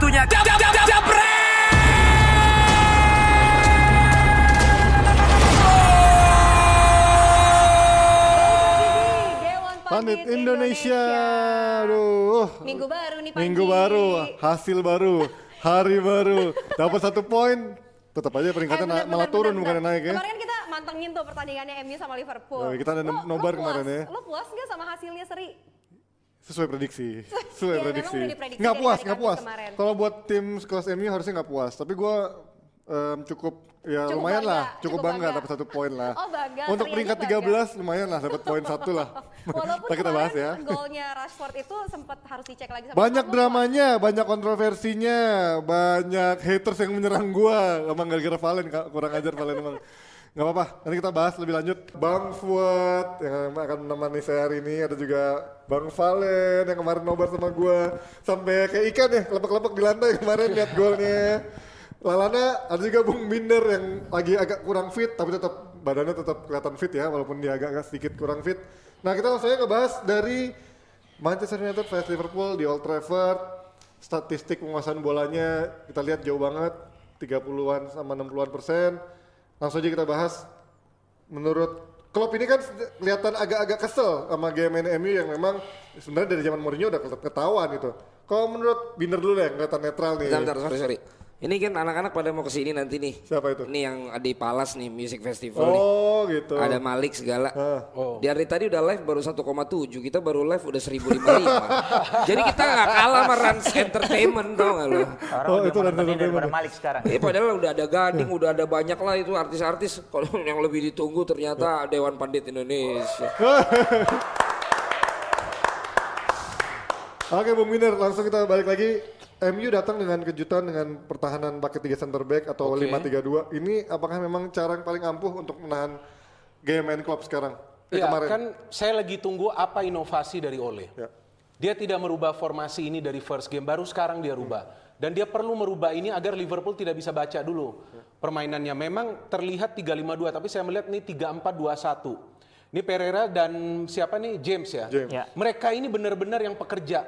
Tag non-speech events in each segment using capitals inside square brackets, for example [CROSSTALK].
Waktunya jam jam jam jam Pandit Indonesia. Aduh. Minggu baru nih Panji. Minggu baru, hasil baru, hari baru. Dapat satu poin. Tetap aja peringkatnya Eh, malah turun bukan naik ya. Kemarin kan kita mantengin tuh pertandingannya MU sama Liverpool. Oh, kita ada Lo- nobar lo kemarin ya. Lo puas gak sama hasilnya Seri? Sesuai prediksi. [LAUGHS] Sesuai Iya, prediksi. memang udah diprediksi Nggak puas, nggak puas. Kalau buat tim sekelas MU harusnya nggak puas. Tapi gue cukup ya Cukup lumayan bangga, lah, cukup cukup bangga bangga. dapat satu poin lah. [LAUGHS] Oh, bangga, Untuk peringkat bangga. 13 lumayan lah dapat poin satu lah. [LAUGHS] Walaupun kita bahas ya. golnya Rashford itu sempat harus dicek lagi sama Banyak puas? dramanya, banyak kontroversinya, banyak haters yang menyerang gua. Emang gara-gara Valen, kurang ajar Valen emang. Gak apa-apa, nanti kita bahas lebih lanjut. Bang Fuad yang akan menemani saya hari ini, ada juga Bang Valen yang kemarin nobar sama gua. Sampai kayak ikan ya, lepek-lepek di lantai kemarin lihat golnya. Lalana ada juga Bung Binder yang lagi agak kurang fit, tapi tetap badannya tetap kelihatan fit ya, walaupun dia agak sedikit kurang fit. Nah kita langsung aja ngebahas dari Manchester United vs Liverpool di Old Trafford. Statistik penguasaan bolanya kita lihat jauh banget, 30-an sama 60-an persen. Langsung aja kita bahas. Menurut Klopp ini kan kelihatan agak-agak kesel sama game MU yang memang sebenarnya dari zaman Mourinho udah ketahuan itu. Kalau menurut Binder dulu deh, kelihatan netral nih. Bentar, bentar, sorry, sorry. Ini kan anak-anak pada mau ke sini nanti nih. Siapa itu? Ini yang di Palas nih, Music Festival nih. Oh gitu. Ada Malik segala. Ah. Dari tadi udah live baru 1,7, kita baru live udah 1055. [LAUGHS] Jadi kita nggak kalah sama Rans Entertainment tau gak lo? Orang Oh, lebih itu dia Entertainment daripada? Malik sekarang. Eh padahal udah ada Gading, udah ada banyak lah itu artis-artis. Kalau yang lebih ditunggu ternyata Dewan Pandit Indonesia. [LAUGHS] Oke Bung Miner, langsung kita balik lagi. MU datang dengan kejutan dengan pertahanan pakai tiga center back atau Oke. 5-3-2. Ini apakah memang cara yang paling ampuh untuk menahan game main Klopp sekarang? Ya, kemarin. kan saya lagi tunggu apa inovasi dari Ole. Ya. Dia tidak merubah formasi ini dari first game, baru sekarang dia rubah. Dan dia perlu merubah ini agar Liverpool tidak bisa baca dulu permainannya. Memang terlihat 3-5-2, tapi saya melihat ini 3-4-2-1. Ini Pereira dan siapa nih James ya. James. Ya. Mereka ini benar-benar yang pekerja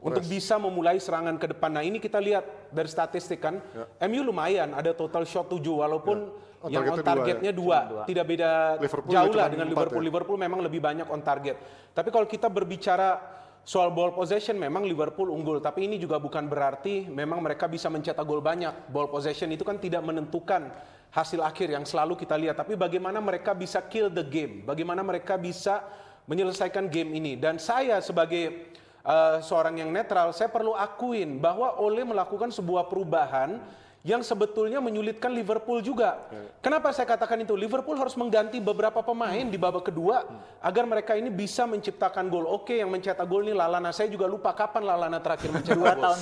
untuk bisa memulai serangan ke depan. Nah ini kita lihat dari statistik kan, MU lumayan ada total shot 7 walaupun On yang targetnya on dua targetnya dua, tidak beda Liverpool jauh lah cuma dengan Liverpool. ya. Liverpool memang lebih banyak on target. Tapi kalau kita berbicara soal ball possession memang Liverpool unggul, tapi ini juga bukan berarti memang mereka bisa mencetak gol banyak. Ball possession itu kan tidak menentukan hasil akhir yang selalu kita lihat, tapi bagaimana mereka bisa kill the game, bagaimana mereka bisa menyelesaikan game ini. Dan saya sebagai uh, seorang yang netral, saya perlu akuin bahwa Ole melakukan sebuah perubahan yang sebetulnya menyulitkan Liverpool juga. Kenapa saya katakan itu? Liverpool harus mengganti beberapa pemain di babak kedua agar mereka ini bisa menciptakan gol. Oke, yang mencetak gol ini Lalana. Saya juga lupa kapan Lalana terakhir mencetak gol. tahun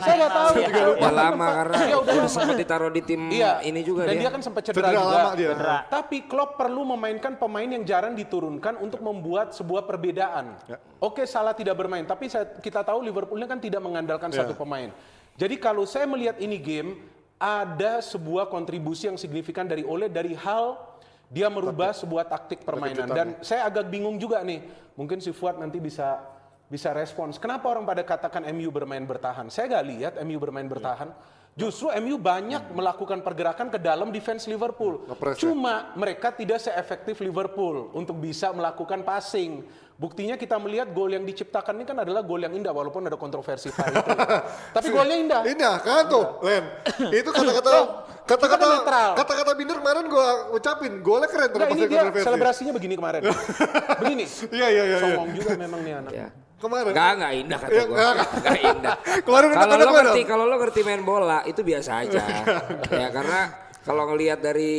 Saya nggak tahu. setengah yang lalu Udah lama karena Iya, udah udah lama. sempat ditaruh di tim Iya. ini juga Dan dia. dia kan sempat cedera, Cedera juga. lama dia. Cedera. Tapi Klopp perlu memainkan pemain yang jarang diturunkan untuk membuat sebuah perbedaan. Ya. Oke, salah tidak bermain, tapi saya, kita tahu Liverpool ini kan tidak mengandalkan Ya. satu pemain. Jadi kalau saya melihat ini game ada sebuah kontribusi yang signifikan dari Ole dari hal dia merubah sebuah taktik permainan dan saya agak bingung juga nih. Mungkin si Fuad nanti bisa bisa respons. Kenapa orang pada katakan MU bermain bertahan? Saya nggak lihat MU bermain bertahan. Justru MU banyak melakukan pergerakan ke dalam defense Liverpool. Ngepres ya? Cuma mereka tidak seefektif Liverpool untuk bisa melakukan passing. Buktinya kita melihat gol yang diciptakan ini kan adalah gol yang indah walaupun ada kontroversi VAR itu. [LAUGHS] Tapi golnya indah. Indah kan tuh, Len. [COUGHS] Itu kata-kata kata-kata kan kata-kata Binder kemarin gua ucapin, golnya keren Nah, terlepas ini dia selebrasinya begini kemarin. [LAUGHS] begini. Iya iya iya. Songong juga memang nih anak. Ya. Kemarin. Enggak, enggak indah kata Iya, gua. enggak. Indah. [LAUGHS] Kemarin Kalau lo ngerti, kalau lo ngerti main bola itu biasa aja. [LAUGHS] ya karena kalau ngelihat dari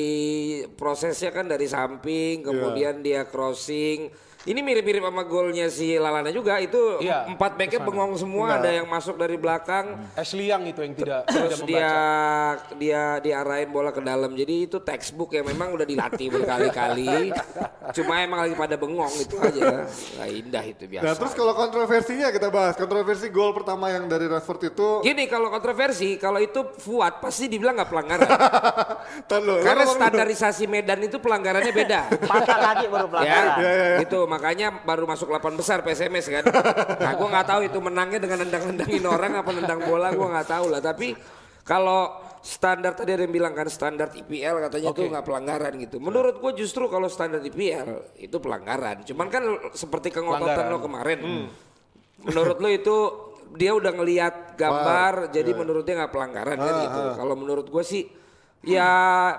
prosesnya kan dari samping, kemudian dia crossing. Ini mirip-mirip sama golnya si Lalana juga. Itu Iya, empat backnya bengong semua, ada yang masuk dari belakang. Ashley Young itu yang tidak tidak Terus dia dia diarahin bola ke dalam. Jadi itu textbook yang memang udah dilatih berkali-kali. [LAUGHS] Cuma emang lagi pada bengong itu aja. Nggak indah itu biasa. Nah, terus kalau kontroversinya kita bahas. Kontroversi gol pertama yang dari Rashford itu Gini kalau kontroversi, kalau itu Fuad pasti dibilang nggak pelanggaran. [LAUGHS] Karena standarisasi Medan itu pelanggarannya beda. Patah kaki baru ya, pelanggaran. Iya, iya, iya. itu makanya baru masuk 8 besar PSMS kan. [LAUGHS] Nah, gue nggak tahu itu menangnya dengan nendang-nendangin orang apa nendang bola gue nggak tahu lah. Tapi kalau standar tadi ada yang bilang kan standar IPL katanya itu nggak pelanggaran gitu. Menurut gue justru kalau standar IPL itu pelanggaran. Cuman kan seperti kengototan lo kemarin. Menurut lo itu dia udah ngelihat gambar, jadi menurut dia nggak pelanggaran kan gitu. Kalau menurut gue sih ya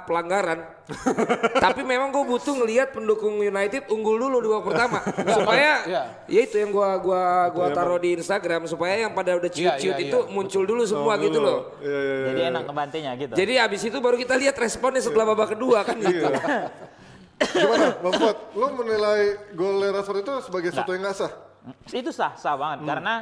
pelanggaran. [LAUGHS] Tapi memang gue butuh ngelihat pendukung United unggul dulu di babak pertama [LAUGHS] supaya Iya. ya itu yang gua gua gua taruh di Instagram supaya yang pada udah ciut-ciut Iya, iya, itu iya. muncul dulu semua gitu loh. Iya, iya, iya. Jadi enak ngebantinya gitu. Jadi abis itu baru kita lihat responnya setelah babak kedua kan gitu. Gimana, Bang Fuad? Lo menilai gol Rashford itu sebagai sesuatu yang nggak sah? itu sah sah banget Hmm. karena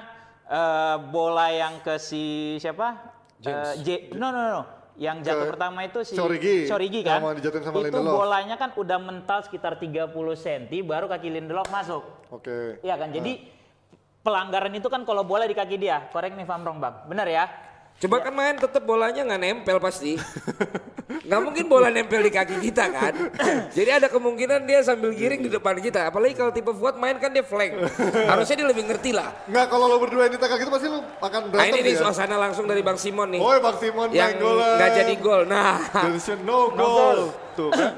eh, bola yang ke si siapa Eh, J no no no yang jatuh Ke pertama itu si Sorigi yang kan? mau dijatuhin sama itu Lindelof. bolanya kan udah mental sekitar 30 cm baru kaki Lindelof masuk. Oke. Iya kan? Jadi pelanggaran itu kan kalau bola di kaki dia. If I'm wrong bang. Benar ya Coba kan main tetap bolanya nggak nempel pasti. [LAUGHS] Nggak mungkin bola nempel di kaki kita kan. [LAUGHS] Jadi ada kemungkinan dia sambil giring di depan kita. Apalagi kalau tipe Fuad main kan dia flank. [LAUGHS] Harusnya dia lebih ngerti lah. Nggak, kalau lo berdua ini tackle gitu pasti lo akan Nah berantem ini nih ya? suasana langsung dari Bang Simon nih. Oh, Bang Simon yang main gol. nggak jadi gol. Nah, Johnson no goal. Tuh kan.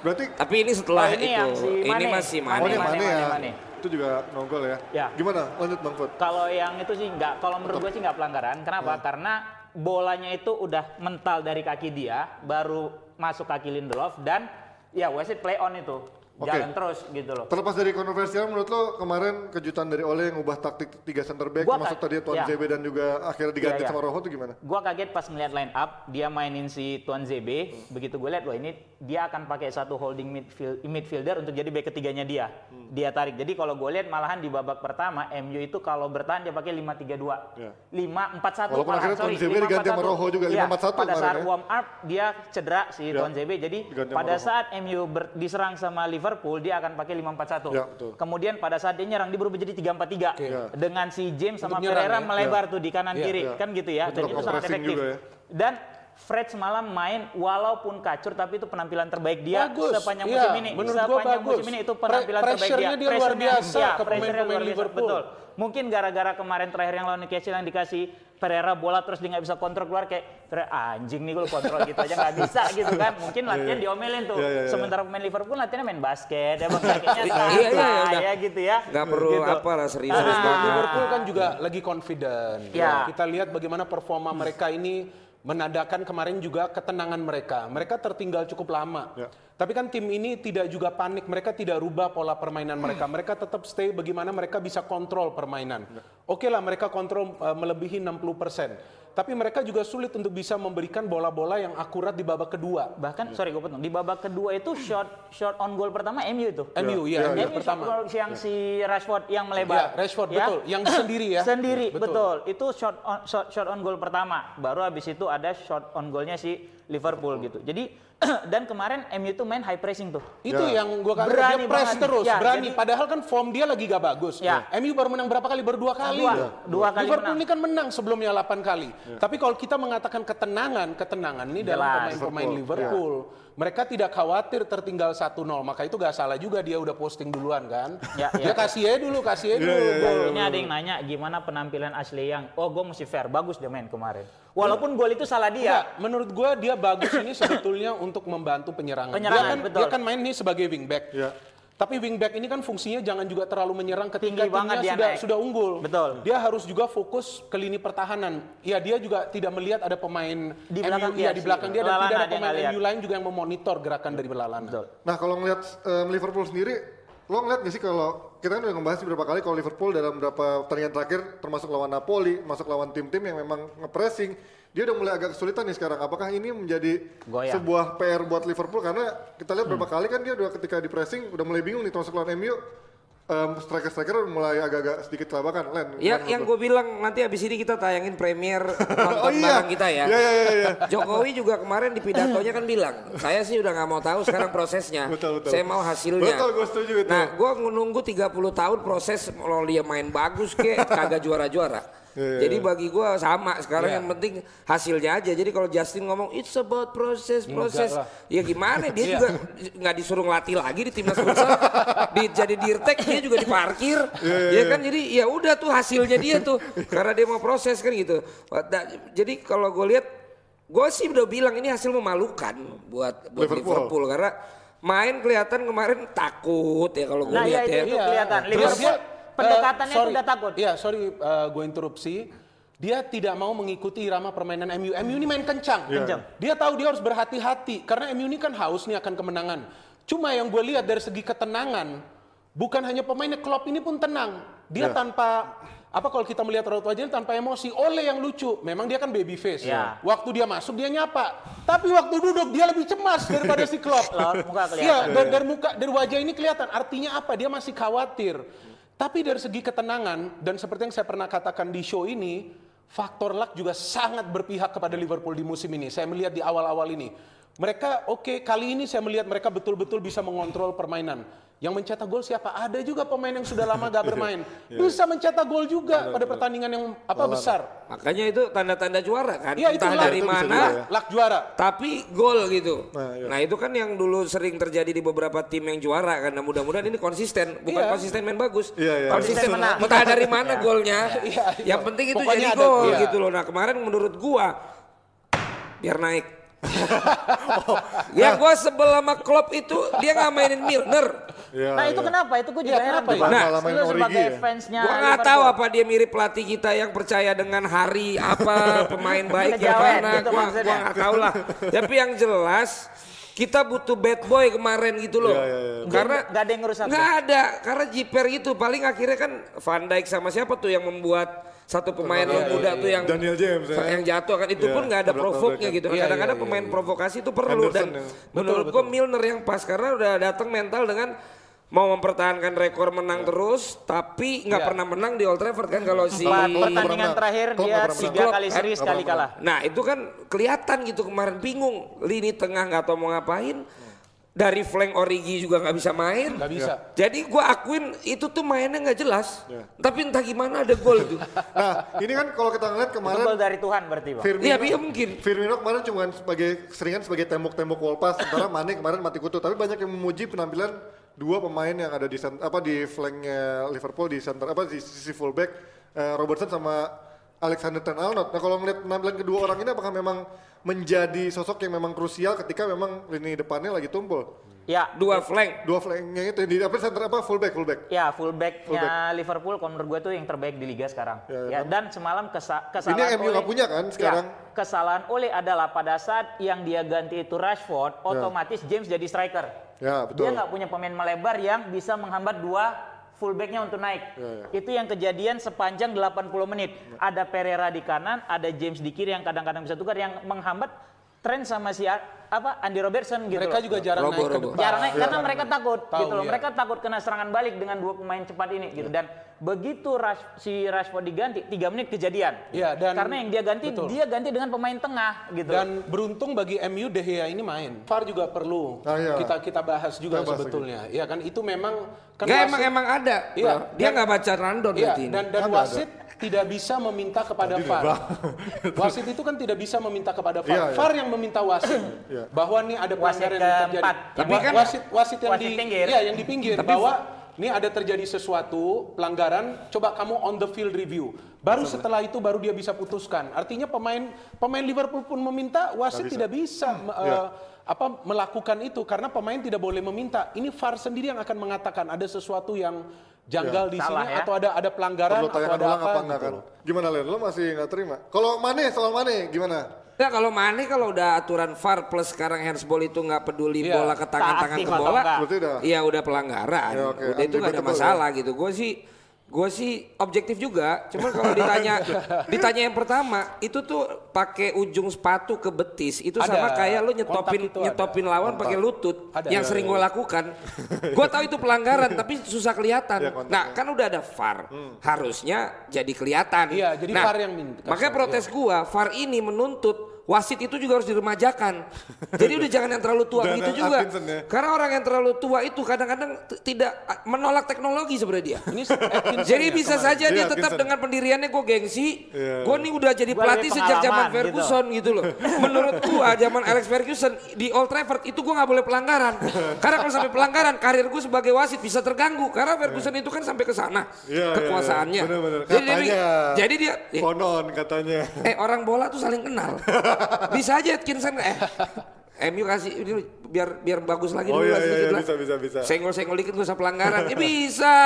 Berarti tapi ini setelah Oh, ini itu, yang si ini masih Mane, Oh, ini Mane. Mane, mana ya? Mane. Itu juga no goal ya? Ya. Gimana? Lanjut Bang Fuad. Kalau yang itu sih nggak, kalau menurut gue sih nggak pelanggaran. Kenapa? Karena bolanya itu udah mental dari kaki dia, baru masuk kaki Lindelof dan ya wasit play on itu. Jalan terus gitu loh. Terlepas dari kontroversial, menurut lo kemarin kejutan dari Ole yang ubah taktik tiga center back, Gua termasuk ka- tadi Tuan ya. ZB dan juga akhirnya diganti Iya, iya. sama Rojo itu gimana? Gua kaget pas ngeliat line up, dia mainin si Tuan ZB, begitu gue lihat wah ini dia akan pakai satu holding midfield, midfielder untuk jadi back ketiganya dia. Hmm. Dia tarik. Jadi kalau gue lihat malahan di babak pertama MU itu kalau bertahan dia pakai 5-3-2. Iya. 5-4-1 Walaupun malahan, akhirnya Tuan ZB diganti sama 5-4-1. Rojo juga, Iya, 5-4-1 Pada saat ya. warm up dia cedera si Iya. Tuan ZB. Jadi Diganti pada saat MU ber- diserang sama Liverpool dia akan pakai 5-4-1. Iya, betul. Kemudian pada saat dia nyerang dia berubah jadi 3-4-3 Iya. dengan si James sama nyerang Pereira ya. melebar tuh di kanan Iya, kiri iya. kan gitu ya. Dan Betul, itu sangat efektif. juga ya. Dan Fred semalam main walaupun kacur tapi itu penampilan terbaik dia Bagus. sepanjang Iya, musim ini. menurut gua sepanjang bagus. musim ini itu Pre- penampilan terbaik dia. pressure-nya dia luar biasa iya, ke pemain-pemain Liverpool. Betul. Mungkin gara-gara kemarin terakhir yang lawan Newcastle yang dikasih Pereira bola terus dia nggak bisa kontrol keluar kayak "Pereira, anjing nih gue kontrol gitu aja nggak bisa [LAUGHS] gitu kan. Mungkin latihan diomelin tuh. Iya, iya, iya. Sementara pemain Liverpool latihannya main basket ya Iya, iya, iya, santai ya gitu ya. Nggak perlu Gitu. apa lah serius. Liverpool kan juga lagi confident. Ya. Kita lihat bagaimana performa mereka ini menandakan kemarin juga ketenangan mereka. Mereka tertinggal cukup lama. Ya. Tapi kan tim ini tidak juga panik, mereka tidak rubah pola permainan mereka. Mereka tetap stay bagaimana mereka bisa kontrol permainan. Oke lah mereka kontrol eh, melebihi 60%. Tapi mereka juga sulit untuk bisa memberikan bola-bola yang akurat di babak kedua. Bahkan sorry gue potong di babak kedua itu shot shot on goal pertama MU itu. MU Ya, ya, ya, MU MU pertama. shot goal yang si Rashford yang melebar. Ya, Rashford, betul. Yang sendiri ya. [LAUGHS] Sendiri Betul. betul. Itu shot on, shot shot on goal pertama. Baru habis itu ada shot on goalnya si Liverpool gitu. Jadi [CLEARS THROAT] dan kemarin MU tuh main high pressing tuh. Itu Ya. yang gua katakan Berani dia press banget. terus, Ya, berani. jadi- Padahal kan form dia lagi gak bagus. Ya. MU baru menang berapa kali? Baru dua kali. Dua. Ya. Dua kali Liverpool menang. ini kan menang sebelumnya 8 kali. Tapi kalau kita mengatakan ketenangan, ketenangan ini dalam pemain-pemain Liverpool. Liverpool. Mereka tidak khawatir tertinggal 1-0. Maka itu gak salah juga dia udah posting duluan kan. Ya, Dia ya. kasih aja dulu, kasih aja dulu. iya, gol. Ini ada yang nanya gimana penampilan Ashley yang oh gue mesti fair bagus dia main kemarin. Walaupun gol itu salah dia. Enggak, menurut gua dia bagus ini sebetulnya untuk membantu penyerangan. Penyerangan, dia kan betul. dia kan main nih sebagai wingback. Ya. Tapi wingback ini kan fungsinya jangan juga terlalu menyerang ketika Tinggi banget timnya dia sudah naik. sudah unggul. Betul. Dia harus juga fokus ke lini pertahanan. Ya dia juga tidak melihat ada pemain Di belakang MU, dia ya, di belakang dia dan tidak ada pemain. MU lain juga yang memonitor gerakan dari Lalana. Betul. Nah kalau ngeliat em, Liverpool sendiri, lo ngeliat gak sih kalau kita kan udah ngebahas beberapa kali kalau Liverpool dalam beberapa pertandingan terakhir termasuk lawan Napoli, masuk lawan tim-tim yang memang nge-pressing, dia udah mulai agak kesulitan nih sekarang. Apakah ini menjadi Goyang. sebuah PR buat Liverpool karena kita lihat beberapa kali kan dia udah ketika di pressing udah mulai bingung nih termasuk lawan MU, em, striker-striker udah mulai agak-agak sedikit kelabakan. Len, Ya, gimana yang gue bilang nanti abis ini kita tayangin premier [LAUGHS] nonton Oh iya, bareng kita ya. Iya iya iya. iya. [LAUGHS] Jokowi juga kemarin di pidatonya kan bilang, saya sih udah nggak mau tahu sekarang prosesnya, [LAUGHS] Betul, betul. saya mau hasilnya. Betul, gue setuju itu. Nah, gue nunggu 30 tahun proses kalau dia main bagus ke kagak juara-juara. Iya, Jadi bagi gua sama sekarang Iya. yang penting hasilnya aja. Jadi kalau Justin ngomong it's about proses proses, ya gimana dia Iya. juga nggak disuruh ngelatih lagi di timnas futsal, di, jadi dirtek dia juga diparkir, ya kan jadi ya udah tuh hasilnya dia tuh karena dia mau proses kan gitu. Jadi kalau gue lihat, gue sih udah bilang ini hasil memalukan buat buat Liverpool. Liverpool, karena main kelihatan kemarin takut ya kalau gue Nah, ya lihat itu, ya. itu kelihatan. Terus Liverpool pendekatannya eh, itu sorry. udah takut. Iya, sorry gue interupsi. Dia tidak mau mengikuti irama permainan MU. MU ini main kencang. Kencang. Dia tahu dia harus berhati-hati karena MU ini kan haus nih akan kemenangan. Cuma yang gue lihat dari segi ketenangan, bukan hanya pemainnya Klopp ini pun tenang. Dia Ya. tanpa apa kalau kita melihat raut wajahnya tanpa emosi. Oleh yang lucu, memang dia kan baby face. Ya. Waktu dia masuk dia nyapa, tapi waktu duduk dia lebih cemas daripada si Klopp. [LAUGHS] Laut muka kelihatan. Iya, dari, dari muka dari wajah ini kelihatan. Artinya apa? Dia masih khawatir. Tapi dari segi ketenangan dan seperti yang saya pernah katakan di show ini, faktor luck juga sangat berpihak kepada Liverpool di musim ini. Saya melihat di awal-awal ini. Mereka oke kali ini saya melihat mereka betul-betul bisa mengontrol permainan. Yang mencetak gol siapa? Ada juga pemain yang sudah lama gak [LAUGHS] bermain. Bisa mencetak gol juga pada pertandingan yang apa besar. Makanya itu tanda-tanda juara kan, Iya, itu entah dari Itu mana. juga ya. Luck juara. Tapi gol gitu. Nah, iya. Nah, itu kan yang dulu sering terjadi di beberapa tim yang juara kan. Nah, mudah-mudahan ini konsisten, bukan Iya. konsisten main bagus. Iya, iya. Konsisten menang. Entah dari mana golnya. Iya, iya. Yang penting itu Pokoknya jadi gol iya. gitu loh. Nah, kemarin menurut gua biar naik. [LAUGHS] Oh, yang gua sebel sama Klopp itu dia nggak mainin Milner. Iya, Nah itu iya. kenapa? Itu gue juga heran. kenapa ya? Bang. Nah, Lu sebagai Origi ya? fansnya Gua nggak tahu apa dia mirip pelatih kita yang percaya dengan hari apa [LAUGHS] pemain baik yang Kejawen, mana. gitu gua nggak tahu lah. Tapi yang jelas kita butuh bad boy kemarin gitu loh. Iya, iya, iya. Karena Nggak ada yang ngerusak Nggak ada, karena jiper gitu. Paling akhirnya kan Van Dijk sama siapa tuh yang membuat satu pemain yang muda tuh yang Daniel James ya. yang jatuh kan itu Iya, pun nggak ada provoknya gitu. Iya, Kadang-kadang iya, pemain iya. provokasi itu perlu Henderson dan ya. menurut gua Milner yang pas karena udah datang mental dengan mau mempertahankan rekor menang terus tapi nggak Iya. pernah menang di Old Trafford kan kalau si pertandingan terakhir dia tiga kali seri sekali kalah. Nah itu kan kelihatan gitu kemarin bingung lini tengah nggak tahu mau ngapain dari flank Origi juga nggak bisa main. Nggak bisa. Jadi gua akuin itu tuh mainnya nggak jelas. Ya. Tapi entah gimana ada gol itu. [LAUGHS] Nah, ini kan kalau kita ngeliat Itu kemarin gol dari Tuhan berarti bang. Firmino, Iya iya mungkin. Firmino kemarin cuma sebagai seringan sebagai tembok-tembok wall pass sementara Mane kemarin mati kutu tapi banyak yang memuji penampilan dua pemain yang ada di center, apa di flanknya Liverpool di center apa di sisi fullback eh, Robertson sama Alexander Ten Arnold. Nah kalau ngeliat penampilan kedua orang ini apakah memang menjadi sosok yang memang krusial ketika memang lini depannya lagi tumpul? Ya, Dua flank. Dua flanknya itu di apa center apa fullback fullback. ya fullbacknya Liverpool kalau menurut gue tuh yang terbaik di liga sekarang. Ya, Ya, dan semalam kesa kesalahan Ini yang MU Ole- nggak punya kan sekarang? Ya, kesalahan Ole adalah pada saat yang dia ganti itu Rashford, otomatis James jadi striker. Ya betul. Dia nggak punya pemain melebar yang bisa menghambat dua fullbacknya untuk naik. Ya. Itu yang kejadian sepanjang 80 menit. Ada Pereira di kanan, ada James di kiri yang kadang-kadang bisa tukar yang menghambat tren sama si apa Andy Robertson gitu. Mereka loh. juga jarang Robo, naik ke robo. depan. jarang naik karena mereka takut Tahu, gitu loh. iya. Mereka takut kena serangan balik dengan dua pemain cepat ini gitu. Dan begitu Rash, si Rashford diganti, tiga menit kejadian. Iya, dan- karena yang dia ganti, betul. dia ganti dengan pemain tengah gitu. Dan beruntung bagi MU De Gea ini main. VAR juga perlu Ah, iya. kita kita bahas juga Kita bahas sebetulnya. Ya kan itu memang kan Nggak wasit- emang emang ada. Iya, Dia nggak baca random Iya, berarti ini. dan dan Kan wasit tidak bisa meminta kepada VAR. [LAUGHS] wasit itu kan tidak bisa meminta kepada VAR. Iya, iya. VAR yang meminta wasit Iya. bahwa nih ada pelanggaran yang terjadi. Tapi kan- wasit wasit yang Wasit di pinggir. iya, yang di pinggir bahwa ini ada terjadi sesuatu pelanggaran, coba kamu on the field review. Baru setelah itu baru dia bisa putuskan. Artinya pemain pemain Liverpool pun meminta, wasit tidak bisa me- Iya. eh, apa melakukan itu karena pemain tidak boleh meminta. Ini VAR sendiri yang akan mengatakan ada sesuatu yang janggal di Salah sini ya. atau ada ada pelanggaran atau ada ulang apa, apa enggak gitu kan? Gimana Len? Lo masih nggak terima? Kalau Mane soal Mane gimana? Nggak kalau Mane kalau udah aturan VAR plus sekarang handsball itu nggak peduli Iya. bola ke tangan Tak tangan aktif ke bola. enggak. Berarti udah. Iya udah pelanggaran. Ya, oke. Udah itu nggak ada masalah gitu. Gue sih gue sih objektif juga. Cuma kalau ditanya [LAUGHS] ditanya yang pertama itu tuh pakai ujung sepatu ke betis itu Ada. sama kayak lu nyetopin ada. nyetopin lawan pakai lutut Ada. yang sering gue lakukan. gue tahu itu pelanggaran tapi susah kelihatan. Iya, kontaknya. nah kan udah ada VAR harusnya jadi kelihatan. Iya, jadi Nah, VAR yang minta. Makanya protes gua, VAR ini menuntut wasit itu juga harus diremajakan. Jadi udah jangan yang terlalu tua begitu yang juga. Ya. Karena orang yang terlalu tua itu kadang-kadang tidak menolak teknologi sebenarnya dia. Ini Atkinson Jadi ya bisa kemarin. saja dia Iya, tetap Atkinson. dengan pendiriannya gue gengsi. Iya. Gue nih udah jadi Gua pelatih sejak zaman gitu. Ferguson gitu. loh. Menurut gua zaman Alex Ferguson di Old Trafford itu gua nggak boleh pelanggaran. Karena kalau sampai pelanggaran karir gue sebagai wasit bisa terganggu. Karena Ferguson itu kan sampai ke sana Iya, iya, kekuasaannya. iya. Bener-bener. Jadi, dia- Katanya. jadi dia eh, Konon katanya. eh orang bola tuh saling kenal. [LAUGHS] bisa aja Atkinson eh MU kasih ini biar biar bagus lagi Oh dulu iya iya, iya bisa bisa bisa. Senggol-senggol dikit gak usah pelanggaran. [LAUGHS] Ya bisa.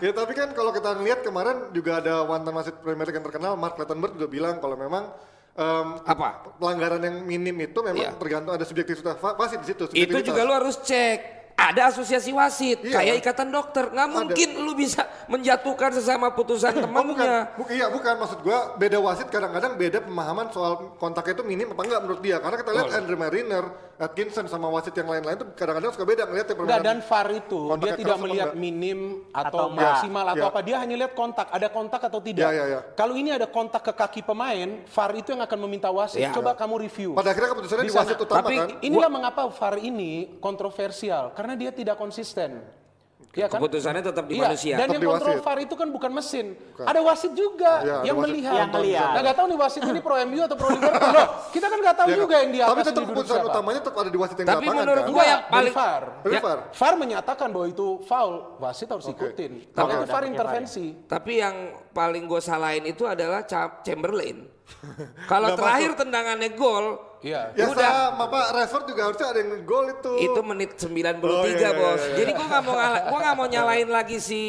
Ya tapi kan kalau kita ngelihat kemarin juga ada mantan wasit Premier League yang terkenal Mark Clattenburg juga bilang kalau memang em, Apa? pelanggaran yang minim itu memang Iya. tergantung ada subjektivitas wasit di situ. Itu juga lu harus cek. Ada asosiasi wasit, Iya. kayak ikatan dokter. Nggak mungkin lu bisa menjatuhkan sesama putusan Oh, bukan, temannya. bukan, iya bukan maksud gua beda wasit kadang-kadang beda pemahaman soal kontaknya itu minim apa enggak menurut dia karena kita lihat Andre Mariner, Atkinson sama wasit yang lain-lain tuh kadang-kadang suka beda ngelihat yang Enggak, permainan. dan VAR itu kontak dia tidak melihat enggak? minim atau, Atau maksimal atau Ya. apa. Dia hanya lihat kontak, ada kontak atau tidak. Ya, ya, ya. Kalau ini ada kontak ke kaki pemain, VAR itu yang akan meminta wasit. Ya. Coba kamu review. Pada akhirnya keputusannya di Di wasit utama Tapi kan. Inilah mengapa VAR ini kontroversial karena dia tidak konsisten. Ya kan? Keputusannya tetap di Iya, manusia. Dan Tetap yang kontrol wasit. VAR itu kan bukan mesin. Ada wasit juga Iya, ada yang wasit. melihat. Yang ngelihat. Nah, nggak tahu nih wasit ini pro MU atau pro Liverpool. Loh, kita kan nggak tahu Ya, juga yang di atas tapi tetap keputusan siapa. utamanya tetap ada di wasit yang Tapi lapangan menurut kan. gua yang Dari paling VAR. Ya. VAR. VAR menyatakan bahwa itu foul, wasit harus ikutin. Tapi Udah VAR pakai intervensi. Tapi yang paling gue salahin itu adalah Cha- Chamberlain. [LAUGHS] Kalau terakhir tendangannya gol, Iya. Ya Udah. sama Pak Rashford juga harusnya ada yang gol itu. itu menit 93 Oh, iya, iya, bos. iya, iya. Jadi gue nggak mau ngala- gua nggak mau nyalain lagi si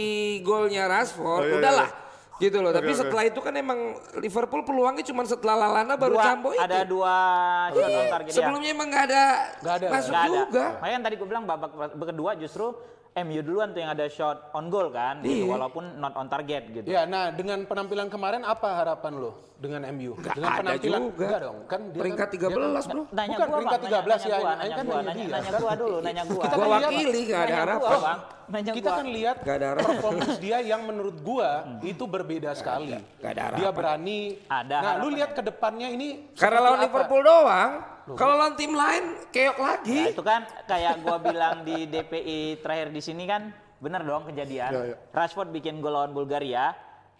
golnya Rashford. Oh, iya, iya. Udahlah. Gitu loh. Tapi oke. setelah itu kan emang Liverpool peluangnya cuma setelah Lalana baru Dua- Cambo itu. ada dua shot on target ya. Sebelumnya emang nggak ada, Nggak ada. masuk Nggak ada. juga. Makanya tadi gue bilang babak kedua justru MU duluan tuh yang ada shot on goal kan, gitu, Iya. walaupun not on target gitu. Ya, nah dengan penampilan kemarin apa harapan lo dengan MU? Nggak dengan ada penampilan juga. enggak dong, kan dia Peringkat kan, 13 bro. Nanya Bukan gua, peringkat Bang, 13 nanya, ya, nanya nanya kan gua, nanya nanya, dia. nanya gua dulu, nanya gua. Kita Gua kan lihat- wakili nggak ada harapan. Bang. Nanya kita gua. kan lihat Nggak ada harapan. performance dia yang menurut gua itu berbeda sekali. nggak ada Dia harapan. berani. Ada nah, lu lihat ke depannya ini Karena lawan? Liverpool doang. Kalau lawan tim lain keok lagi. Ya, itu kan kayak gua bilang di DPI terakhir di sini kan bener dong kejadian. Ya, ya. Rashford bikin gol lawan Bulgaria.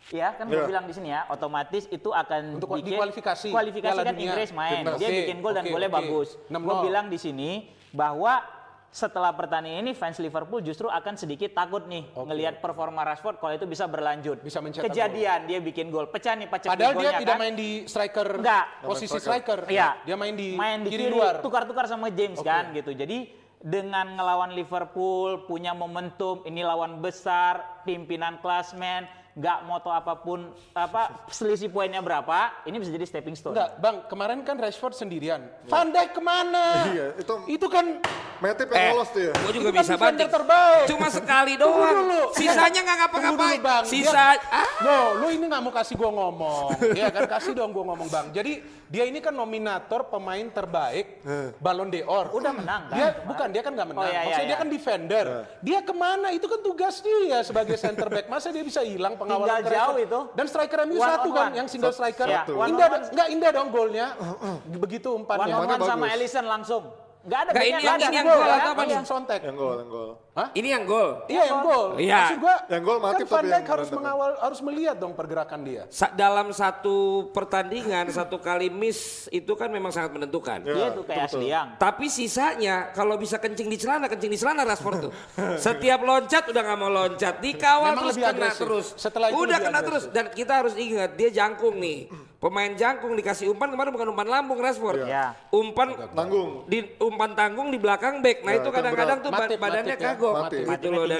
Ya kan gue Ya. bilang di sini ya, otomatis itu akan Untuk bikin dikualifikasi kualifikasi Piala kan Dunia. Inggris main. Dia bikin gol dan oke, golnya oke. bagus. 6-0. Gue bilang di sini bahwa setelah pertandingan ini fans Liverpool justru akan sedikit takut nih ngelihat performa Rashford kalau itu bisa berlanjut. Bisa mencetak Kejadian dia bikin gol, pecah nih pecah Padahal dia tidak kan. main di striker Enggak. posisi striker. Iya. Dia main di, main di kiri, kiri, luar. tukar-tukar sama James kan gitu. Jadi dengan ngelawan Liverpool punya momentum, ini lawan besar, pimpinan klasmen, nggak moto apa pun apa selisih poinnya berapa, ini bisa jadi stepping stone. Enggak, Bang, kemarin kan Rashford sendirian. Van Dijk ke mana? Iya, itu- itu kan Matip Eh, yang lolos tuh ya. gue juga Itu kan bisa defender banting. terbaik. Cuma sekali doang. dulu. Sisanya nggak ngapa-ngapain. Sisa, ah, No, lu ini nggak mau kasih gua ngomong. Iya kan, kasih dong gua ngomong, Bang. Jadi dia ini kan nominator pemain terbaik Ballon d'Or. Udah menang kan Dia bukan, dia kan nggak menang. Oh, iya, iya, Maksudnya dia iya. kan defender. Dia ke mana? Itu kan tugas dia sebagai center back. Masa dia bisa hilang pengawalan Tinggal jauh itu. Dan striker MU One satu on kan, one. yang single striker. Iya, one on Indah, one. nggak indah dong golnya. Begitu One umpannya. on one sama. Ellison langsung. Nggak ada backnya, ini yang- ada. ini yang Gol, atau apa Iya. Langsung sontek. Yang gol, yang gol. ini yang gol. Iya yang gol. Iya. Maksud gua Yang gol Matip kan tapi Van yang Dijk harus mengawal harus melihat dong pergerakan dia. Sa- dalam satu pertandingan [LAUGHS] satu kali miss itu kan memang sangat menentukan. Ya, Dia tuh kayak betul. Asliang. Tapi sisanya kalau bisa kencing di celana, kencing di celana Rashford tuh. Setiap loncat udah nggak mau loncat, dikawal Memang terus kena agresif. terus. Setelah itu udah kena agresif. terus dan kita harus ingat dia jangkung nih. Pemain jangkung dikasih umpan kemarin bukan umpan lambung Rashford. Iya. Umpan Tanggung. di umpan tanggung di belakang back. Nah Ya, itu kadang-kadang tuh Matip, badannya Matip ya. kagok. Matip. Gitu loh dan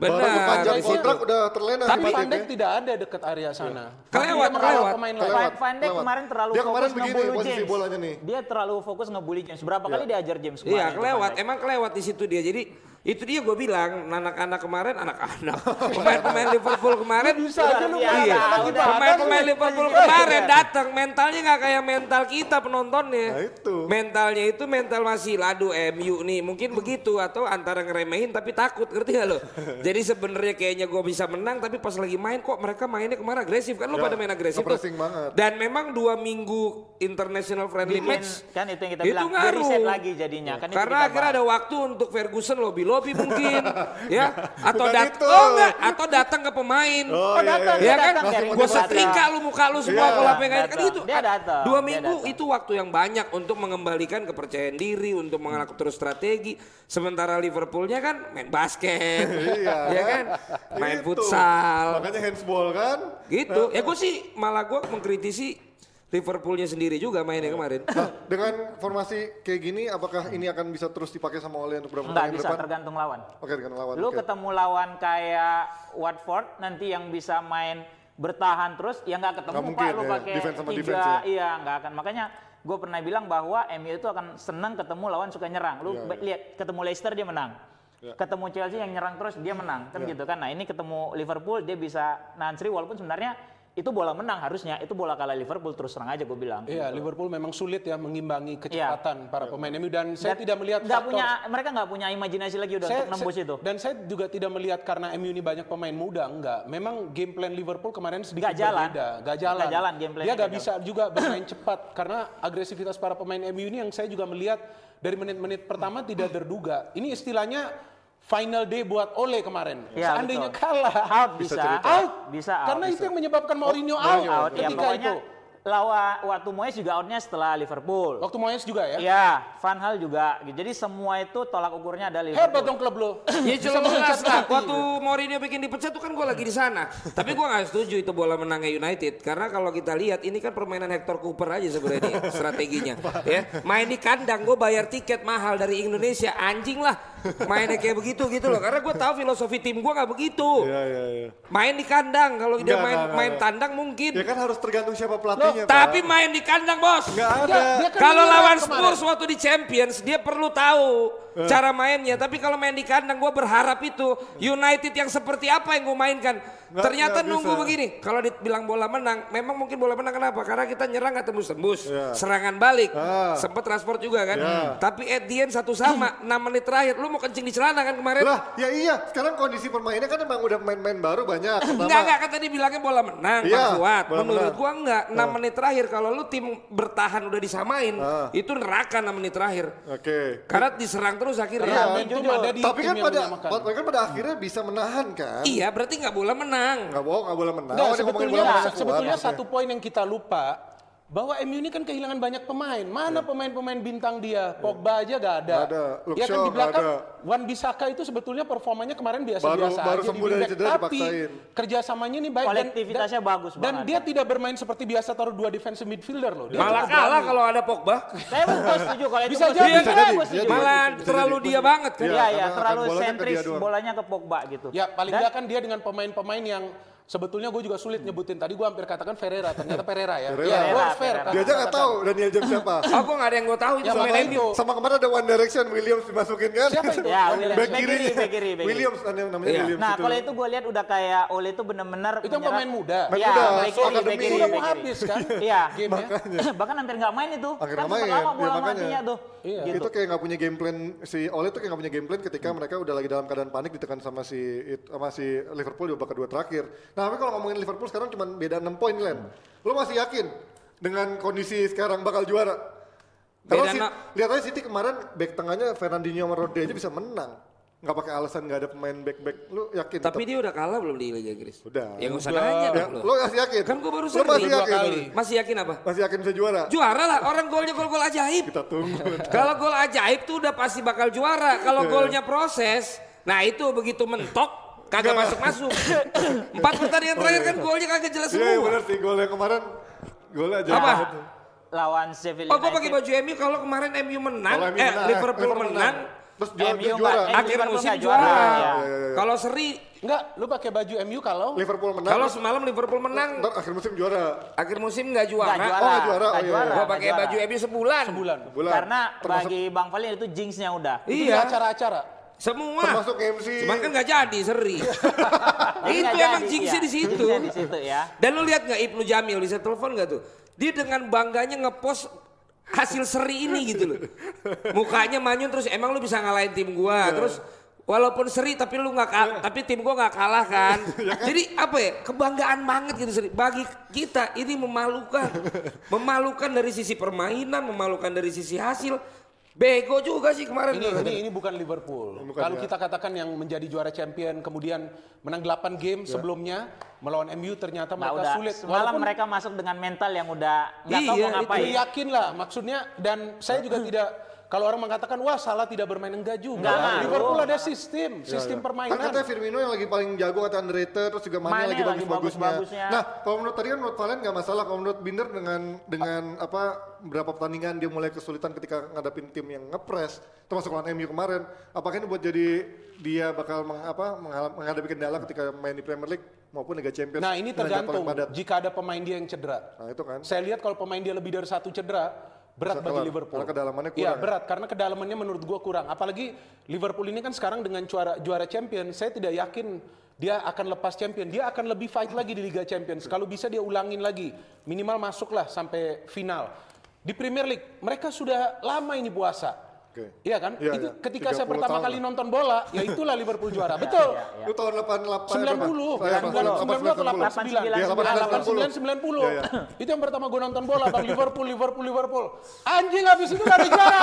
tinggal. Baru benar. panjang kontrak udah terlena Tapi Van ya. Dijk tidak ada dekat area sana. Kelewat, Dia mengawal kelewat. pemain. Kelewat. Van, Dijk kemarin terlalu Dia kemarin fokus begini ngebully posisi James. bolanya nih. Dia terlalu fokus ngebully James. Berapa kali diajar James kemarin? Iya kelewat, emang kelewat di situ dia. Jadi Itu dia gue bilang, anak-anak kemarin, anak-anak, [LAUGHS] pemain-pemain Liverpool kemarin, Bisa aja lu Iya, iya, pemain-pemain? Liverpool kemarin datang, mentalnya nggak kayak mental kita penontonnya. Nah, itu. Mentalnya itu mental masih ladu MU nih, mungkin begitu atau antara ngeremehin tapi takut, ngerti gak lo? [LAUGHS] Jadi sebenarnya kayaknya gue bisa menang, tapi pas lagi main kok mereka mainnya kemarin agresif kan lo Ya, pada main agresif tuh. banget. Dan memang dua minggu international friendly Bikin, match kan itu yang kita itu bilang, ngaruh. lagi jadinya. Kan Karena kita akhirnya ada waktu untuk Ferguson lobby lobby mungkin, [LAUGHS] ya, atau Bukan dat itu. oh enggak, atau datang ke pemain. Oh, iya, datang, iya. Ya dia kan, datang gue setrika lu muka lu semua Iya. kalau yang kayak kan Datang. itu. Dia datang, Dua dia minggu datang. itu waktu yang banyak untuk mengembalikan kepercayaan diri, untuk mengatur strategi. Sementara Liverpoolnya kan main basket, [LAUGHS] Iya. Ya kan, main Itu. futsal, Makanya handsball kan. gitu. Ya gue sih malah gue mengkritisi Liverpoolnya sendiri juga mainnya kemarin. Nah, dengan formasi kayak gini, apakah ini akan bisa terus dipakai sama Ole untuk beberapa Enggak pertandingan bisa, depan? tergantung lawan. Oke, dengan lawan. Lu oke. ketemu lawan kayak Watford nanti yang bisa main bertahan terus ya nggak ketemu pak mungkin lu ya, pakai defense sama tiga defense ya. iya nggak akan makanya gue pernah bilang bahwa MU itu akan senang ketemu lawan suka nyerang lu ba- lihat ketemu Leicester dia menang Iya. ketemu Chelsea yang nyerang terus dia menang kan gitu kan nah ini ketemu Liverpool dia bisa nahan seri walaupun sebenarnya itu bola menang harusnya itu bola kalah Liverpool terus terang aja gue bilang Iya, Liverpool memang sulit ya mengimbangi kecepatan para pemain MU dan saya Dan tidak melihat faktor punya mereka nggak punya imajinasi lagi udah saya, untuk nembus saya- itu Dan saya juga tidak melihat karena MU ini banyak pemain muda, enggak. Memang game plan Liverpool kemarin sedikit Nggak jalan. berbeda. Nggak jalan. Nggak jalan game Dia plan-nya, nggak nggak bisa juga bermain cepat karena agresivitas para pemain MU ini yang saya juga melihat dari menit-menit pertama tidak terduga. Ini istilahnya final day buat Ole kemarin. Iya, Seandainya betul. kalah, out bisa, out. bisa out. Karena itu yang menyebabkan Mourinho out, out ya ketika pokoknya itu. Lawan waktu Moyes juga outnya setelah Liverpool. Waktu Moyes juga ya. Iya, Van Hal juga. Jadi semua itu tolak ukurnya ada Liverpool. Hebat dong klub lo. Ya jelas lah. Waktu Mourinho bikin dipecat tuh kan gue lagi di sana. Tapi gue nggak setuju itu bola menangnya United karena kalau kita lihat ini kan permainan Hector Cooper aja sebenarnya nih, [LAUGHS] strateginya. Ya main di kandang gue bayar tiket mahal dari Indonesia anjing lah mainnya kayak begitu gitu loh. Karena gue tahu filosofi tim gue nggak begitu. Iya, iya, iya. Main di kandang kalau dia main nggak, main tandang mungkin. Ya kan harus tergantung siapa pelatihnya, Pak. Tapi main di kandang bos. Nggak ada. Kan Kalau lawan kemarin. Spurs waktu di Champions dia perlu tahu cara mainnya. Tapi kalau main di kandang gue berharap itu United yang seperti apa yang gue mainkan. Nggak- Ternyata nggak nunggu bisa. begini. Kalau dibilang bola menang, memang mungkin bola menang kenapa? Karena kita nyerang nggak tembus-tembus. Iya. Serangan balik. Ah. Sempet transport juga kan. Iya. Tapi at the end satu sama. 6 menit terakhir lu mau kencing di celana kan kemarin? Lah, ya iya. Sekarang kondisi permainnya kan emang udah main-main baru banyak. Enggak, enggak kan tadi bilangnya bola menang, Fuad. bola Menurut menang. gua enggak. 6 menit terakhir kalau lu tim bertahan udah disamain, Ah. itu neraka 6 menit terakhir. Oke. Karena diserang terus akhirnya. Iya, momentum jujur. ada di Tapi kan pada, kan pada akhirnya bisa menahan kan? Iya, berarti nggak bola menang. Nggak bohong, nggak boleh menang. Nggak, ngomongin sebetulnya bola menang sebetulnya satu poin yang kita lupa bahwa MU ini kan kehilangan banyak pemain. Mana pemain-pemain bintang dia? Pogba aja gak ada. Nggak ada. Luke Ya kan di belakang ada. Wan Bisaka itu sebetulnya performanya kemarin biasa-biasa Baru- baru aja di sembuh dari cedera Tapi dipaksain. kerjasamanya ini baik dan- Kolektivitasnya dan, bagus Dan banget. dia tidak bermain seperti biasa taruh dua defensive midfielder loh. Dia Malah kalah kalau ada Pogba. Saya gue setuju kalau itu Bisa jadi, bisa Iya, jadi, bisa jadi. Malah terlalu dia banget kan. Iya, Iya, ya, terlalu ke sentris bolanya ke Pogba gitu. Ya paling Dan- nggak kan dia dengan pemain-pemain yang sebetulnya gue juga sulit nyebutin. Tadi gue hampir katakan Ferreira, ternyata Pereira ya. Pereira. Iya, gua Pereira, fair. Dia aja nggak tahu Daniel James siapa. [LAUGHS] Oh, gua nggak ada yang gue tahu itu Ya, MU. itu. Sama kemarin ada One Direction Williams dimasukin kan? Siapa itu? Ya, Williams. Back kiri, kiri, back kiri, back kiri. Williams kan yang namanya Iya. Williams Nah, kalau itu gue lihat udah kayak Ole itu bener-bener Itu yang pemain muda. Iya, muda, back kiri, back kiri, Udah mau habis kan? [LAUGHS] Iya. [LAUGHS] Bahkan hampir nggak main itu. Akhirnya kan nggak sempat main, lama ya bola makanya. matinya tuh. Iya. Gitu. Itu kayak nggak punya game plan si Ole tuh kayak nggak punya game plan ketika mereka udah lagi dalam keadaan panik ditekan sama si sama si Liverpool di babak kedua terakhir. Nah, tapi kalau ngomongin Liverpool sekarang cuma beda 6 poin Len. Lo masih yakin dengan kondisi sekarang bakal juara? Kalau si, lihat aja City kemarin back tengahnya Fernandinho sama Rodri aja bisa menang. Nggak pakai alasan nggak ada pemain back-back. Lu yakin? Tapi tetap? dia udah kalah belum di Liga Inggris? Udah. Ya nggak usah nanya Ya, dong lo lo. masih yakin? Kan gua baru Lo masih dua yakin? kali. Masih yakin apa? Masih yakin bisa juara? Juara lah, orang golnya gol-gol ajaib. Kita tunggu. [LAUGHS] Kalau gol ajaib tuh udah pasti bakal juara. Kalau golnya proses, nah itu begitu mentok kagak masuk-masuk. Empat pertandingan terakhir kan golnya kagak jelas Iya, iya semua. benar sih gol yang kemarin. Gol aja. Apa? Lawan Sheffield Oh, gua pakai baju MU kalau kemarin MU menang, eh menang, Liverpool menang, Terus juara, MU juara. eh, akhir musim juara. juara, iya, ya. iya, iya. Kalau seri, Enggak, lu pakai baju MU kalau Liverpool menang. kalau semalam Liverpool menang, ntar akhir musim juara. akhir musim nggak juara. Nggak juara. Oh, juara. nggak Oh, iya, juara, iya. Gua pakai baju MU sebulan. sebulan. Bulan. Karena Termasuk bagi Bang Valin itu jinxnya udah. Itu Iya. acara-acara. Semua. Termasuk MC. Cuman kan nggak jadi seri. [LAUGHS] Itu emang jinxnya iya. di situ. Jinxnya di situ ya. Dan lu lihat nggak Ibnu Jamil bisa telepon nggak tuh? Dia dengan bangganya ngepost hasil seri ini gitu loh. Mukanya manyun terus emang lu bisa ngalahin tim gua terus walaupun seri tapi lu nggak kalah tapi tim gua nggak kalah [LAUGHS] kan. Jadi apa ya kebanggaan banget gitu seri. Bagi kita ini memalukan, memalukan dari sisi permainan, memalukan dari sisi hasil. Bego juga sih kemarin. Ini, tuh. ini ini bukan Liverpool. Bukan, Kalau ya. kita katakan yang menjadi juara champion kemudian menang 8 game sebelumnya melawan MU ternyata Nah, mereka udah sulit. semalam Walaupun mereka masuk dengan mental yang udah nggak tahu Iya, mau ngapain. itu yakin lah maksudnya dan saya juga [CLEARS THROAT] tidak kalau orang mengatakan wah salah tidak bermain enggak juga. Enggak, enggak. Liverpool ada sistem, sistem Kan permainan. katanya Firmino yang lagi paling jago kata underrated terus juga Mane Mane lagi bagus-bagusnya. bagus-bagusnya. Nah, kalau menurut tadi kan menurut Valen nggak masalah. Kalau menurut Binder dengan dengan apa berapa pertandingan dia mulai kesulitan ketika ngadapin tim yang ngepres termasuk lawan MU kemarin. Apakah ini buat jadi dia bakal meng, apa menghadapi kendala ketika main di Premier League maupun Liga Champions? Nah ini tergantung jika ada pemain dia yang cedera. Nah, itu kan. Saya lihat kalau pemain dia lebih dari satu cedera berat bagi Liverpool. karena kedalamannya kurang Iya ya? berat karena kedalamannya menurut gua kurang. Apalagi Liverpool ini kan sekarang dengan juara juara champion, saya tidak yakin dia akan lepas champion. Dia akan lebih fight lagi di Liga Champions. Kalau bisa dia ulangin lagi, minimal masuklah sampai final. Di Premier League mereka sudah lama ini puasa. Oke. Iya kan? Iya, itu iya. ketika saya 30 pertama tahun kali lah. nonton bola, ya itulah Liverpool juara. Betul. Itu tahun 88 90, Saya 90 atau 89. Iya, 89, 89, 90. Iya, iya. Itu yang pertama gue nonton bola, Bang. Liverpool, Liverpool, Liverpool. Anjing habis itu gak ada juara.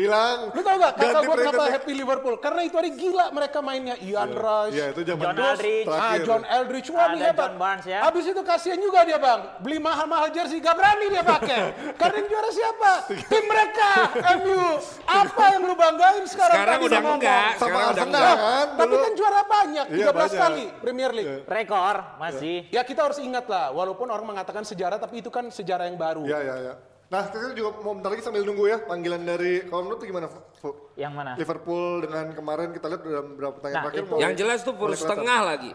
Hilang. Lu tau gak kakak gue kenapa happy Liverpool? Karena itu hari gila mereka mainnya. Ian Rice, Iya, itu zaman John terus Aldridge. Ah. John Eldridge, wah ini hebat. Ya. Habis itu kasihan juga dia bang, beli mahal-mahal jersey, gak berani dia pakai. [LAUGHS] Karena yang juara siapa? Tim mereka, MU. [LAUGHS] Apa yang lu banggain sekarang? Sekarang udah ngomong. enggak. Sama Sekarang udah Arsenal enggak. kan Tapi kan juara banyak, Iya, 13 banyak. kali Premier League. Rekor masih. Ya kita harus ingat lah, walaupun orang mengatakan sejarah, tapi itu kan sejarah yang baru. Iya, iya, iya. Nah, kita juga mau bentar lagi sambil nunggu ya panggilan dari kalau menurut gimana, Fu? Yang mana? Liverpool dengan kemarin kita lihat dalam beberapa pertanyaan nah, terakhir. Yang jelas tuh pur setengah lagi.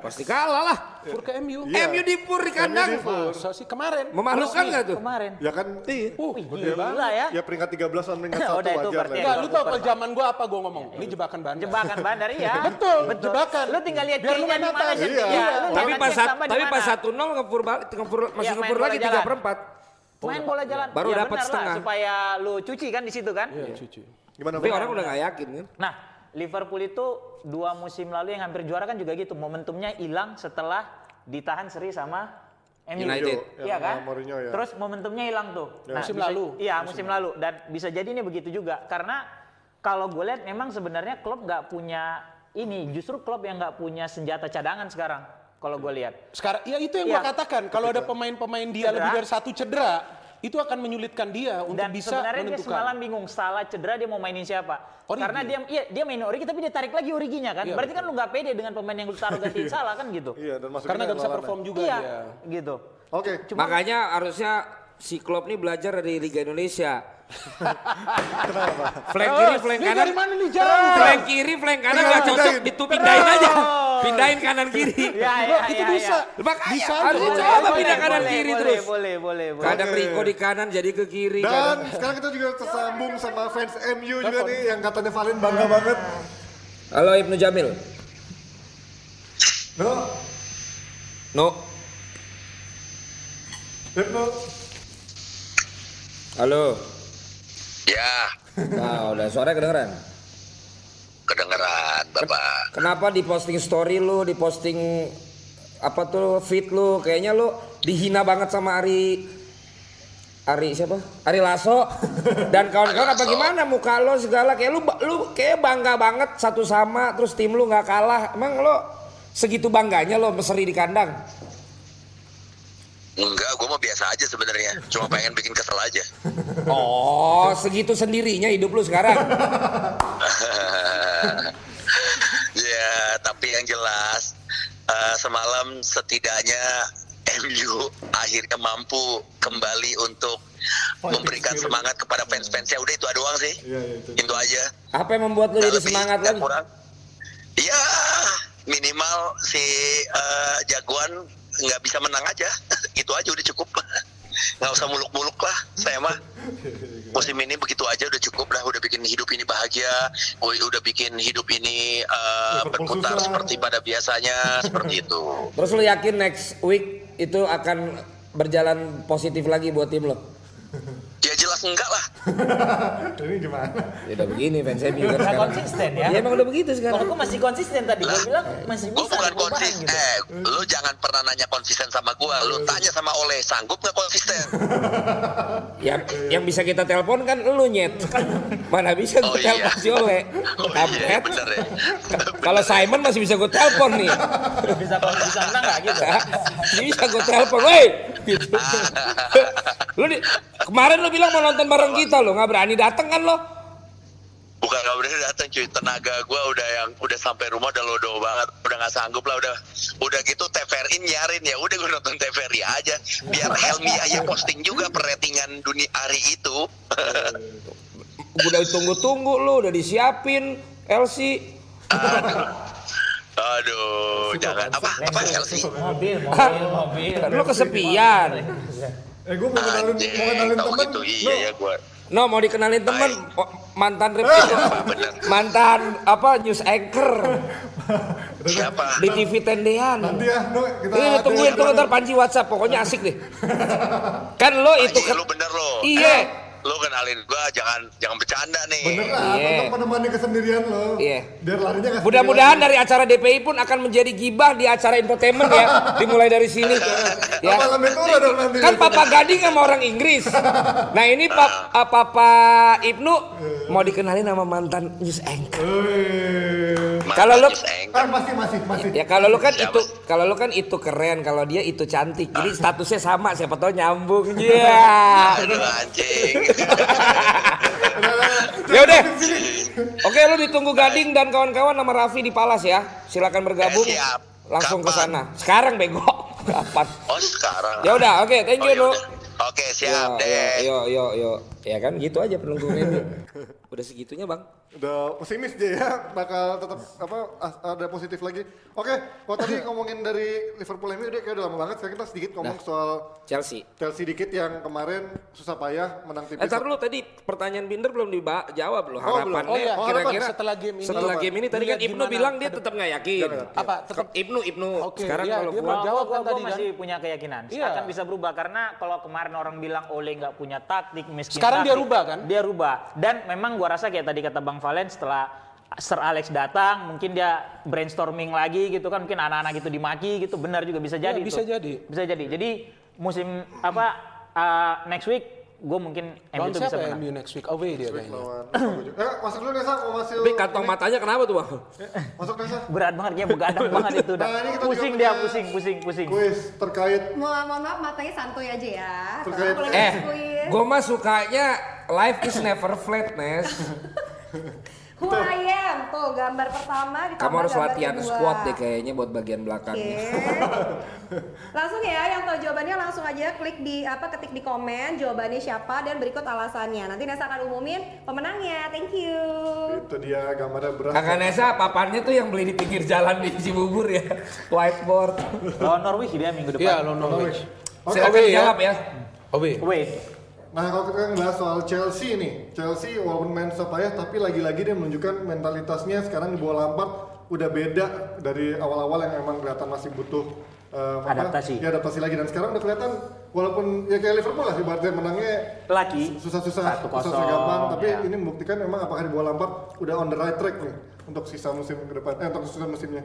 Pasti kalah lah. Iya. Pur ke MU. Yeah. MU di pur di kandang. Masa sih kemarin? Memalukan enggak tuh? Kemarin. Ya kan. Iya. Uh, gila iya. ya. Ya peringkat 13 sama peringkat [LAUGHS] 1 Udah, itu wajar. Enggak, lu tau kalau zaman gua apa gua ngomong? Ini jebakan bandar. Jebakan bandar [LAUGHS] ya. Betul, jebakan. Lu tinggal lihat kayaknya iya, di mana Tapi pas tapi pas 1-0 ngepur masih ngepur lagi 3 per 4. Oh, main iya. bola jalan. Baru ya, dapat setengah. Lah, supaya lu cuci kan di situ kan? Iya, iya. cuci. Gimana? Tapi orang udah gak yakin kan? Nah, Liverpool itu dua musim lalu yang hampir juara kan juga gitu. Momentumnya hilang setelah ditahan seri sama MU. United. Iya ya, kan? Mourinho, ya. Terus momentumnya hilang tuh. Ya, nah, musim bisa, lalu. Iya, musim, musim lalu. Dan bisa jadi ini begitu juga. Karena kalau gue lihat memang sebenarnya klub gak punya ini. Justru klub yang gak punya senjata cadangan sekarang. Kalau gue lihat. Sekarang, ya itu yang Iya. gua katakan. Kalau ada pemain-pemain dia Cedera. lebih dari satu cedera, itu akan menyulitkan dia untuk Dan bisa sebenarnya dia semalam bingung salah cedera dia mau mainin siapa. Origi. Karena dia iya dia main Origi tapi dia tarik lagi Originya kan. Iya, Berarti kan lu nggak pede dengan pemain yang lu taruh gantiin [LAUGHS] salah kan gitu. Iya, dan masuk Karena nggak bisa perform juga iya, dia. gitu. Oke. Makanya harusnya si Klopp nih belajar dari Liga Indonesia. Flank kiri, flank Ini kanan. dari mana nih jarang? Flank kiri, flank kanan nggak cocok, itu pindahin aja. Pindahin kanan kiri. Ya, Bro, ya, itu ya, bisa. ya. Makanya Bisa harus coba pindah kanan kiri terus. Boleh, boleh, boleh. Kadang. Rico di kanan jadi ke kiri. Dan sekarang kita juga tersambung sama fans MU juga nih yang katanya Valen bangga banget. Halo Ibnu Jamil. No, No. Ibnu. Halo. Ya, Nah, udah suaranya kedengeran. kedengeran Bapak. Kenapa di posting story lu, di posting apa tuh feed lu, kayaknya lu dihina banget sama Ari Ari siapa? Ari Lasso [LAUGHS] dan kawan-kawan apa gimana muka lo segala kayak lu lu kayak bangga banget satu sama terus tim lu nggak kalah. Emang lo segitu bangganya lo seri di kandang? Enggak, gue mau biasa aja sebenarnya. Cuma pengen bikin kesel aja. Oh, segitu sendirinya hidup lu sekarang. [LAUGHS] ya, tapi yang jelas eh, semalam setidaknya MU akhirnya mampu kembali untuk memberikan semangat kepada fans-fansnya. Udah itu doang sih. Iya, iya, itu. Itu aja. Apa yang membuat lu jadi semangat lagi? kurang. Ya, minimal si eh, jagoan nggak bisa menang aja. [LAUGHS] itu aja udah cukup. [LAUGHS] Nggak usah muluk-muluk lah, saya mah. musim ini begitu aja udah cukup lah udah bikin hidup ini bahagia udah bikin hidup ini eh, Liverpool berputar susah. seperti pada biasanya [LAUGHS] seperti itu Terus lu yakin next week itu akan berjalan positif lagi buat tim lo? Ya jelas enggak lah [LAUGHS] Ini gimana? Ya udah begini fans MU kan sekarang. konsisten ya. Ya emang udah begitu Kalau sekarang. gue masih konsisten tadi, gue bilang masih gue bisa bukan ada perubahan konsisten gitu. eh lu jangan pernah nanya konsisten sama gue lu tanya sama oleh sanggup nggak konsisten [LAUGHS] Yang yang bisa kita telepon kan lu nyet. [LAUGHS] Mana bisa gue Oh, iya. telepon si Ole. oh iya bener ya Kalau Simon masih bisa gue telepon nih. Bisa bisa menang nggak gitu? Ini bisa gue telepon, woi. [LAUGHS] Lu di, kemarin lu bilang mau nonton bareng kita lo, nggak berani datang kan lo? bukan gak udah datang cuy. Tenaga gue udah yang udah sampai rumah udah lodo banget. Udah nggak sanggup lah udah udah gitu TVRI nyarin ya. Udah gue nonton TVRI aja. Biar Helmi aja posting juga perratingan dunia hari itu. Udah tunggu-tunggu lu, udah disiapin LC. [LAUGHS] aduh jangan apa apa Chelsea Mobil, mobil, mobil. Lu kesepian. Eh gue mau kenalin, mau kenalin temen. gitu iya ya gue No, mau dikenalin temen oh, mantan rep itu. bener mantan apa news anchor [LAUGHS] siapa di TV Tendean. Nanti ya, no, kita Iya, tungguin tunggu ntar Panji WhatsApp, pokoknya asik deh. [LAUGHS] Kan lo itu kan lu bener lo Iya. Lu kenalin gua jangan jangan bercanda nih Bener lah, Iya. untuk menemani kesendirian lo. Iya. Biar larinya gak Mudah-mudahan dari acara DPI pun akan menjadi gibah di acara infotainment ya. [LAUGHS] Dimulai dari sini. Ya. ya. Apa Ventura dong nanti. Kan Papa Gading sama orang Inggris. [LAUGHS] Nah ini pap, ah, Papa Ibnu mau dikenalin sama mantan news anchor. Kalau lu- anchor. Kan masih, masih, masih. Ya kalau lu kan Siapa? itu kalau lu kan itu keren, kalau dia itu cantik. Jadi statusnya sama, siapa tahu nyambung. [LAUGHS] Iya. aduh anjing ya udah. Oke, lu ditunggu Gading dan kawan-kawan nama Raffi di Palas ya. Silakan bergabung. Eh, siap. Langsung ke sana. Sekarang bego. [LAUGHS] Kapan? oh sekarang Ya udah, oke, thank Oh, you, ya Nu. udah. oke siap Yo, deh yo, yo, yo. Ya kan gitu aja penunggu ini. [LAUGHS] Udah segitunya, Bang. Udah pesimis dia ya, bakal tetap apa ada positif lagi. Oke, kalau tadi ngomongin dari Liverpool ini udah kayak udah lama banget. Sekarang kita sedikit ngomong soal Chelsea. Chelsea dikit yang kemarin susah payah menang tipis. Eh, tar dulu tadi pertanyaan Binder belum dijawab loh Oh, belum. harapannya. Oh, iya. Oh, Kira-kira harapan setelah game ini. Setelah game ini tadi kan Ibnu gimana bilang dia tetap nggak yakin. Apa? Tetap Ibnu Ibnu. Oke, Sekarang iya, kalau dia gua jawab kan Gua- tadi gua kan. masih punya keyakinan Iya. akan bisa berubah karena kalau kemarin orang bilang Ole nggak punya taktik miskin Sekarang dia rubah, kan? dia rubah dan memang gua rasa kayak tadi kata Bang Valen setelah Sir Alex datang mungkin dia brainstorming lagi gitu kan mungkin anak-anak gitu dimaki gitu benar juga bisa jadi bisa tuh. jadi. bisa jadi jadi musim apa uh, next week gue mungkin MU Lawan tuh bisa siapa ya menang MU next week? Away dia kayaknya. Eh, masuk dulu Nesa, mau masuk. Tapi kantong matanya kenapa tuh bang? Masuk Nesa. berat banget kayak begadang [LAUGHS] banget itu udah Nah, ini kita pusing dia pusing pusing pusing Kuis terkait Mo- mohon maaf matanya santuy aja ya. Terkait- Eh, gue mah sukanya life is never flat, Nes. [LAUGHS] [LAUGHS] Who I am. Tuh gambar pertama ditambah Kamu harus gambar latihan kedua. squat deh kayaknya buat bagian Oke. belakangnya. [LAUGHS] langsung ya yang tahu jawabannya langsung aja klik di apa ketik di komen jawabannya siapa dan berikut alasannya. Nanti Nesa akan umumin pemenangnya. Thank you. itu dia gambarnya beras. Kakak Nesa papannya tuh yang beli di pinggir jalan di Cibubur ya. Whiteboard. lawan Norwich dia minggu Iya, depan lawan Norwich. Oke, Silakan away ya. jawab ya. Away. wait Nah kalau kita ngebahas soal Chelsea nih, Chelsea walaupun main susah payah tapi lagi-lagi dia menunjukkan mentalitasnya sekarang di bawah Lampard udah beda dari awal-awal yang emang kelihatan masih butuh apa, Adaptasi. Ya adaptasi lagi dan sekarang udah kelihatan walaupun ya kayak Liverpool lah ibaratnya menangnya lagi susah-susah, 1-0, susah gampang tapi ya. ini membuktikan memang apakah di bawah Lampard udah on the right track nih untuk sisa musim ke depan, eh untuk sisa musimnya.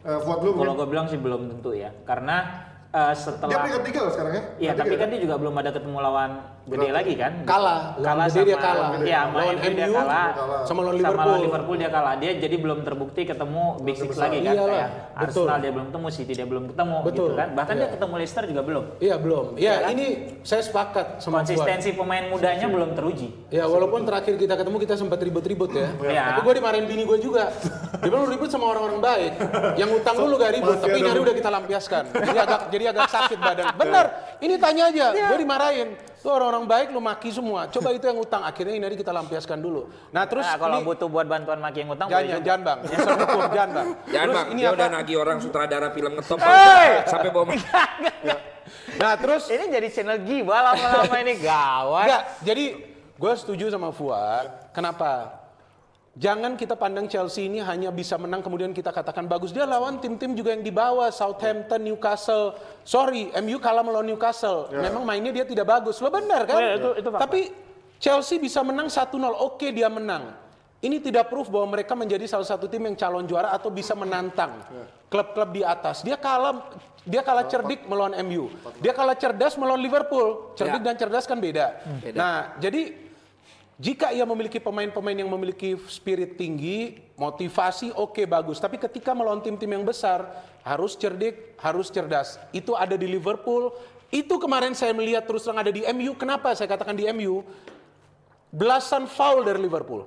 Fuad dulu Kalau gue bilang sih belum tentu ya, karena Dia setelah peringkat tiga loh sekarang ya. Iya, tapi kan dia juga belum ada ketemu lawan gede Berat. lagi kan? Kalah. kalah sama dia kalah. Iya, sama Lawan MU dia kalah. Sama lawan Sama Liverpool. lawan Liverpool dia kalah. Dia jadi belum terbukti ketemu Big Six lagi kan? Iyalah, Kayak betul. Arsenal dia belum ketemu, City dia belum ketemu Betul. gitu kan. Bahkan Iya. dia ketemu Leicester juga belum. Iya belum. Iya Ya kan? ini saya sepakat sama. Konsistensi pemain mudanya belum teruji. Ya walaupun terakhir kita ketemu kita sempat ribut-ribut ya. Iya. Tapi gue dimarahin bini gue juga. Dia bilang lu ribut sama orang-orang baik. Yang utang lu lu gak ribut, tapi hari udah kita lampiaskan. Jadi agak jadi agak sakit badan. Bener, ini tanya aja. Gue dimarahin. Lu orang-orang baik lu maki semua. Coba itu yang utang. Akhirnya ini hari kita lampiaskan dulu. Nah terus Nah, kalau ini, butuh buat bantuan maki yang utang jangan, boleh jangan, jangan bang. Nyesel hukum, jangan bang. Jangan Terus bang, ini dia apa? udah nagih orang sutradara film ngetop Hey! sampai bawa [LAUGHS] Nah terus Ini jadi channel gibah lama-lama ini gawat. Enggak, jadi Gue setuju sama Fuad. Kenapa? Jangan kita pandang Chelsea ini hanya bisa menang kemudian kita katakan bagus. Dia lawan tim-tim juga yang di bawah, Southampton, Newcastle. Sorry, MU kalah melawan Newcastle. Memang mainnya dia tidak bagus. Lo benar kan? Ya, itu- itu fakta. Tapi Chelsea bisa menang 1-0. Oke, dia menang. Ini tidak proof bahwa mereka menjadi salah satu tim yang calon juara atau bisa menantang klub-klub di atas. Dia kalah dia kalah cerdik melawan MU. Dia kalah cerdas melawan Liverpool. Cerdik Ya. dan cerdas kan beda. Beda. Nah, jadi jika ia memiliki pemain-pemain yang memiliki spirit tinggi, motivasi oke bagus. Tapi ketika melawan tim-tim yang besar, harus cerdik, harus cerdas. Itu ada di Liverpool. Itu kemarin saya melihat terus terang ada di MU. Kenapa saya katakan di MU? Belasan foul dari Liverpool.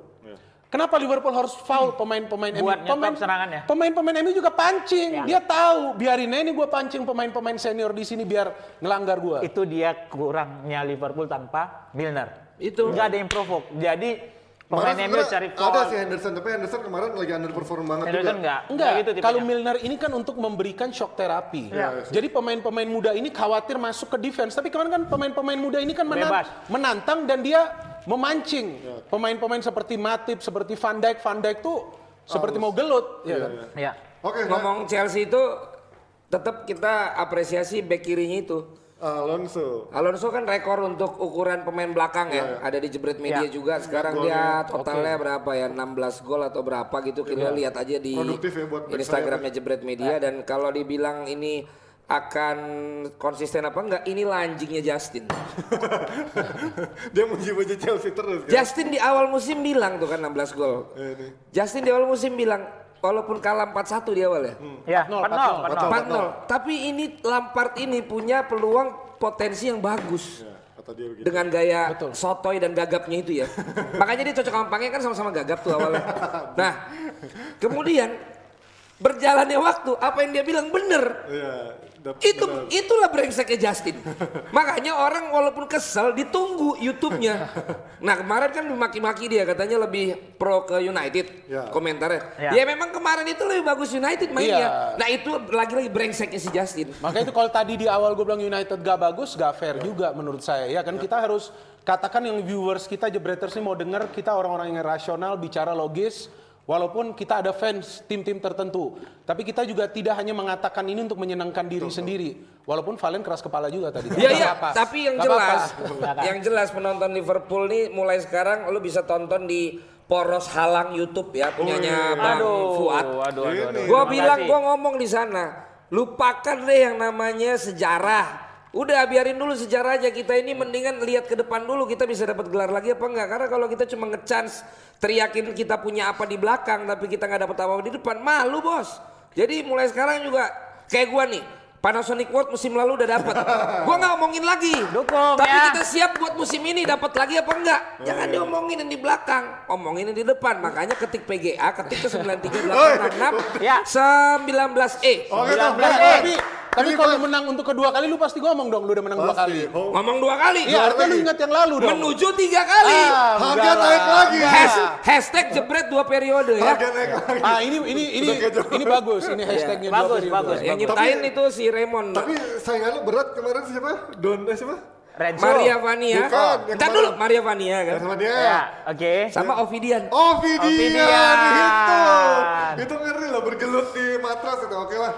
Kenapa Liverpool harus foul pemain-pemain MU? Pemain serangannya. Pemain-pemain MU juga pancing. Dia tahu, biarin aja ini gue pancing pemain-pemain senior di sini biar ngelanggar gue. Itu dia kurangnya Liverpool tanpa Milner. Itu. Nggak ada yang provoke. Jadi pemain MU cari Ada foul. si Henderson, tapi Henderson kemarin lagi underperform banget Henderson juga. enggak. Enggak, gitu tipenya. kalau Milner ini kan untuk memberikan shock terapi. Iya. Jadi pemain-pemain muda ini khawatir masuk ke defense. Tapi kemarin kan pemain-pemain muda ini kan menan- Bebas. menantang dan dia memancing. Pemain-pemain seperti Matip, seperti Van Dijk. Van Dijk tuh seperti mau gelut. ya kan? Ya. Oke, nah, Ngomong Chelsea itu tetap kita apresiasi back kirinya itu. Alonso. Alonso kan rekor untuk ukuran pemain belakang ya, ada di jebret media Ya. juga. Sekarang dia totalnya berapa ya? 16 gol atau berapa gitu. Kita lihat aja di Produktif ya Instagramnya jebret media dan kalau dibilang ini akan konsisten apa enggak? Ini lanjingnya Justin. [LAUGHS] Dia muji-muji Chelsea terus kan. Justin di awal musim bilang tuh kan 16 gol. Justin di awal musim bilang walaupun kalah 4-1 di awal ya. Ya, 4-0, 4-0, 4-0. 4-0. Tapi ini Lampard ini punya peluang potensi yang bagus. Ya, kata dia begitu. Dengan gaya sotoy dan gagapnya itu ya. [LAUGHS] Makanya dia cocok sama kan sama-sama gagap tuh awalnya. [LAUGHS] Nah, kemudian berjalannya waktu, apa yang dia bilang bener. Iya, Itu benar. itulah brengseknya Justin. [LAUGHS] Makanya orang walaupun kesel ditunggu YouTube-nya. [LAUGHS] Nah kemarin kan dimaki-maki dia katanya lebih pro ke United Ya. komentarnya. Ya. Ya. memang kemarin itu lebih bagus United mainnya. Iya. Nah itu lagi-lagi brengseknya si Justin. Makanya itu kalau tadi di awal gue bilang United gak bagus, gak fair juga menurut saya. Ya kan kita harus katakan yang viewers kita jebreters ini mau denger kita orang-orang yang rasional bicara logis. Walaupun kita ada fans tim-tim tertentu, tapi kita juga tidak hanya mengatakan ini untuk menyenangkan diri sendiri. Walaupun Valen keras kepala juga tadi. Iya iya, tapi yang Nggak jelas, apa-apa. yang jelas penonton Liverpool nih mulai sekarang lu bisa tonton di poros halang YouTube ya punyanya Bang Aduh, Fuad. aduh, aduh, aduh. Gua Terima bilang, gua ngomong di sana, lupakan deh yang namanya sejarah. Udah biarin dulu sejarah aja kita ini mendingan lihat ke depan dulu kita bisa dapat gelar lagi apa enggak karena kalau kita cuma ngechance teriakin kita punya apa di belakang tapi kita nggak dapat apa-apa di depan malu bos. Jadi mulai sekarang juga kayak gua nih Panasonic World musim lalu udah dapat. [LAUGHS] gua nggak ngomongin lagi. Dukung, Tapi ya. kita siap buat musim ini dapat lagi apa enggak? Jangan diomongin yang di belakang, omongin yang di depan. Makanya ketik PGA, ketik ke 93866 [LAUGHS] Ya. 19E. Oke, Nah, tapi- tapi kalau menang untuk kedua kali lu pasti ngomong dong lu udah menang dua kali. Oh, Ngomong dua kali. Iya, artinya lu ingat yang lalu dong. Menuju tiga kali. Ah, Harga naik lagi. Has- hashtag jebret dua periode ya. Harga naik lagi. Ah, ini ini ini ini bagus. Ini hashtagnya dua Bagus, periode. bagus. Yang nyiptain itu si Raymond. Tapi saingan lu berat kemarin siapa? Don eh, siapa? Renzo. Maria Vania. Bukan, Entar dulu Maria Vania kan. Ya, sama dia. Ya, oke. Sama Ovidian. Oh, Vidian, Vidian. itu. Itu ngeri lah bergelut di matras itu. Oke lah.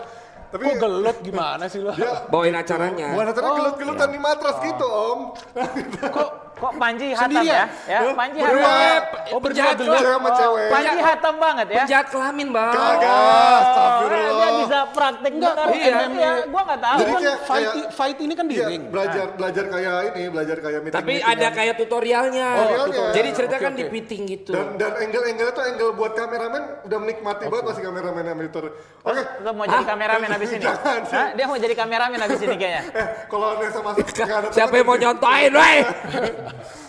Tapi Kok gelut gimana sih lu? dia Bawain acaranya. bukan acara gelut-gelutan di matras gitu, Om. [LAUGHS] Kok kok Panji hatam Sendirian? ya? Ya, Panji Berdua. hatam. Oh, berdua. Cewek sama cewek. Panji hatam banget ya. Penjahat kelamin bang. Kagak, Oh, astagfirullah. dia bisa praktek Enggak, Iya, MMA? iya, gua nggak tahu. Jadi Kan kayak- fight, kayak- fight ini kan di Iya, ring. belajar belajar kayak ini, belajar kayak meeting. Tapi ada kayak tutorialnya. Oh, tutorial. Jadi cerita kan di fitting gitu. dan dan angle-angle itu angle buat kameramen udah menikmati banget masih kameramen yang editor. Oke. Lo mau jadi kameramen habis ini? Dia mau jadi kameramen habis ini kayaknya. [LAUGHS] Eh, kalau Nesa masuk Siapa yang mau nyontoin, weh? [LAUGHS] Yes.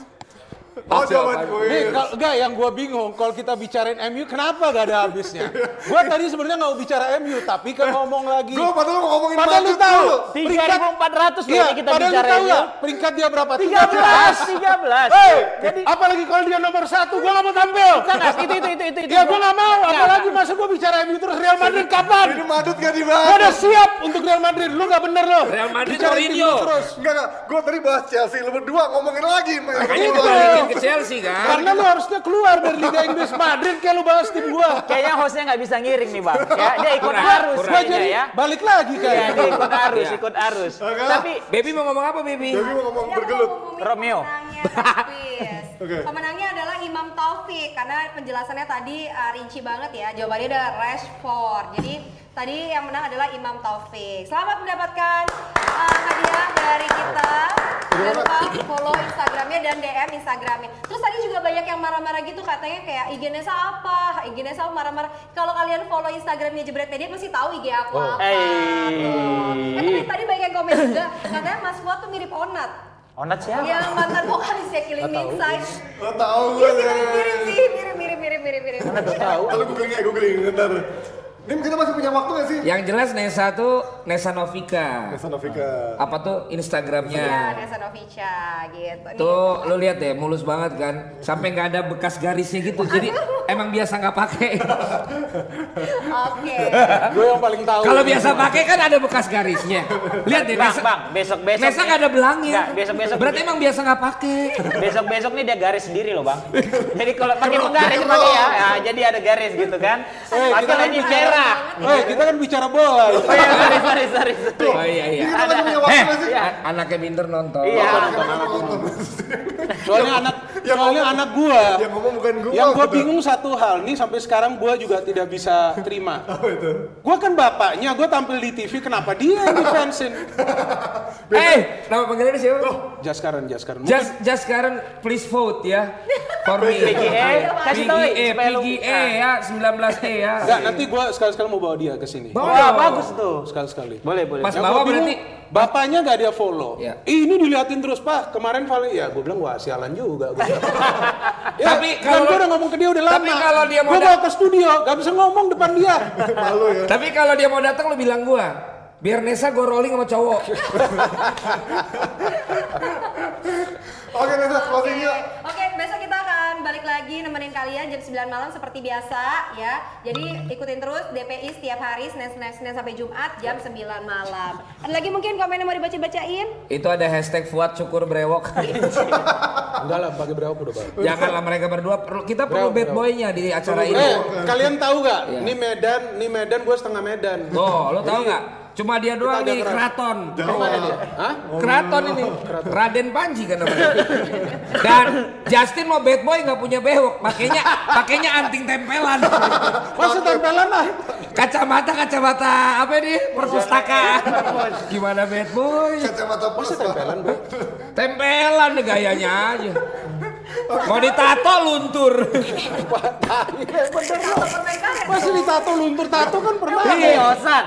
Oh, jawaban gue. Nih, kalau enggak yang gua bingung kalau kita bicarain MU kenapa gak ada habisnya? [LAUGHS] gua tadi sebenarnya nggak mau bicara MU tapi kan ngomong lagi. Gue padahal mau ngomongin Padahal lu Madrid tahu. dulu. 3.400 loh Iya, ini kita padahal lu bicara tahu MU. nggak peringkat dia berapa? 13, 13. Hey, Jadi apalagi kalau dia nomor satu, gua nggak mau tampil. Enggak, itu itu itu itu. itu. Ya gua nggak mau, apalagi masa gua bicara MU terus Real Madrid kapan? Ini Madrid gak dibahas. udah siap untuk Real Madrid, lu nggak bener lo. Real Madrid Mourinho. terus. Enggak, enggak. Gue tadi bahas Chelsea. Lu berdua ngomongin lagi. Makanya Chelsea kan? Karena lu harusnya keluar dari Liga Inggris Madrid kayak lu bahas tim gua. Kayaknya hostnya nggak bisa ngiring nih bang. Ya, dia ikut Kurang, arus kurang. Jadi ya. balik lagi Iya, kayak. dia ikut arus, Iya. ikut arus. Tapi Baby mau ngomong apa, Baby? Jadi mau ngomong Dia bergelut. Romeo. [LAUGHS] Oke. Pemenangnya adalah Imam Taufik karena penjelasannya tadi uh, rinci banget ya. Jawabannya adalah Rashford. Jadi tadi yang menang adalah Imam Taufik. Selamat mendapatkan uh, hadiah dari kita. Jangan lupa follow Instagramnya dan DM Instagramnya. Terus tadi juga banyak yang marah-marah gitu katanya kayak IG Nesa apa, IG Nesa apa marah-marah. Kalau kalian follow Instagramnya Jebret Media pasti tahu IG aku apa. Eh. tuh. Eh, tapi tadi banyak yang komen juga katanya Mas Fuad tuh mirip Onat. Onat siapa? Yang mantan vokalisnya Killing Me Inside. Oh tahu Iya gue. mirip mirip sih, mirip mirip mirip mirip mirip. Tahu. Kalau googling ya googling bentar. Ini kita masih punya waktu nggak sih? Yang jelas Nesa tuh Nesa Novika. Nesa Novika. Apa tuh Iya, Instagramnya? Nesa Novica gitu. Nih. Tuh lu lihat deh mulus banget kan sampai nggak ada bekas garisnya gitu jadi emang biasa nggak pakai Oke. Gue yang paling tahu. kalau biasa pakai kan ada bekas garisnya lihat deh Bang, Nesa bang, besok besok. Nesa nggak ada belangnya Nggak, besok besok. berarti emang biasa nggak pakai Besok besok nih dia garis sendiri loh bang. Jadi kalau pakai penggaris pakai ya, ya, jadi ada garis gitu kan. Eh, Pakai lagi bicara- cerah. Eh, kita kan bicara bola. Oh iya, sorry, sorry, sorry, sorry. oh iya iya Ini kita masih punya waktu eh sih? a- anaknya Binder nonton Iya. Soalnya anak soalnya anak gua. Yang ngomong bukan gue. Yang gua bingung satu hal nih sampai sekarang gua juga tidak bisa terima. [LAUGHS] Gua kan bapaknya, gua tampil di TV, kenapa dia yang defensin? [LAUGHS] eh nama panggilannya siapa Jaskaran, Jaskaran. Just, just sekarang please vote ya for me. PGA, kasih tahu, PGA, supaya lu- PGA ya, 19E ya. Enggak, nanti gua sekali-sekali mau bawa dia ke sini. Bawa bagus tuh. Sekali-sekali. Boleh, boleh. Pas Yang bawa gua berarti bapaknya nggak dia follow. Ya. Ini diliatin terus pak. Kemarin Valen, ya gue bilang wah sialan juga. Gua bilang. [LAUGHS] ya, Tapi kan kalau- gue udah ngomong ke dia udah lama. tapi kalau dia mau gue bawa ke studio, gak bisa ngomong depan dia. [LAUGHS] Malu ya. Tapi kalau dia mau datang lu bilang gua. Biar Nesa gue rolling sama cowok. [LAUGHS] Oke Nesa closing yuk. oke, besok kita akan balik lagi nemenin kalian jam 9 malam seperti biasa ya. Jadi ikutin terus DPI setiap hari Senin, Senin, Senin sampai Jumat jam 9 malam. Ada lagi mungkin komen yang mau dibaca-bacain? Itu ada hashtag Fuad Syukur Brewok. [LAUGHS] Enggak lah, pakai berapa udah bang. Janganlah mereka berdua perlu kita perlu Brewok, bad brewok. boy-nya di acara ini. Eh, kalian tahu gak? Iya. Ini Medan, ini Medan gue setengah Medan. Oh, lo tau nggak? Cuma dia doang nih keras. keraton. Mana dia? Hah? Keraton ini. Raden Panji kan namanya. [LAUGHS] Dan Justin mau bad boy nggak punya bewok, makanya pakainya anting tempelan. [LAUGHS] Masa tempelan lah. Kacamata kacamata apa nih perpustakaan. Gimana bad boy? Kacamata puspa. tempelan bro? Tempelan deh gayanya aja. Mau ditato luntur. Dong. ditato luntur tato kan pernah. Pakai yosan.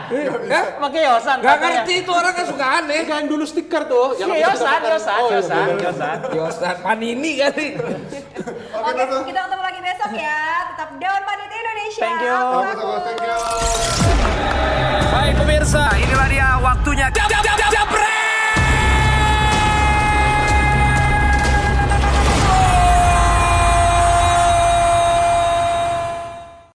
Ya? Pakai yosan. Gak ngerti itu orang kan suka aneh. Kayak yang dulu stiker tuh. Iya, yosan, yosan, Oh, iya, yosan, yosan. Yosan Panini kali. Oke, kita ketemu lagi besok ya. Tetap Dewan Panitia Indonesia. Thank you. Thank you. Baik pemirsa, inilah dia waktunya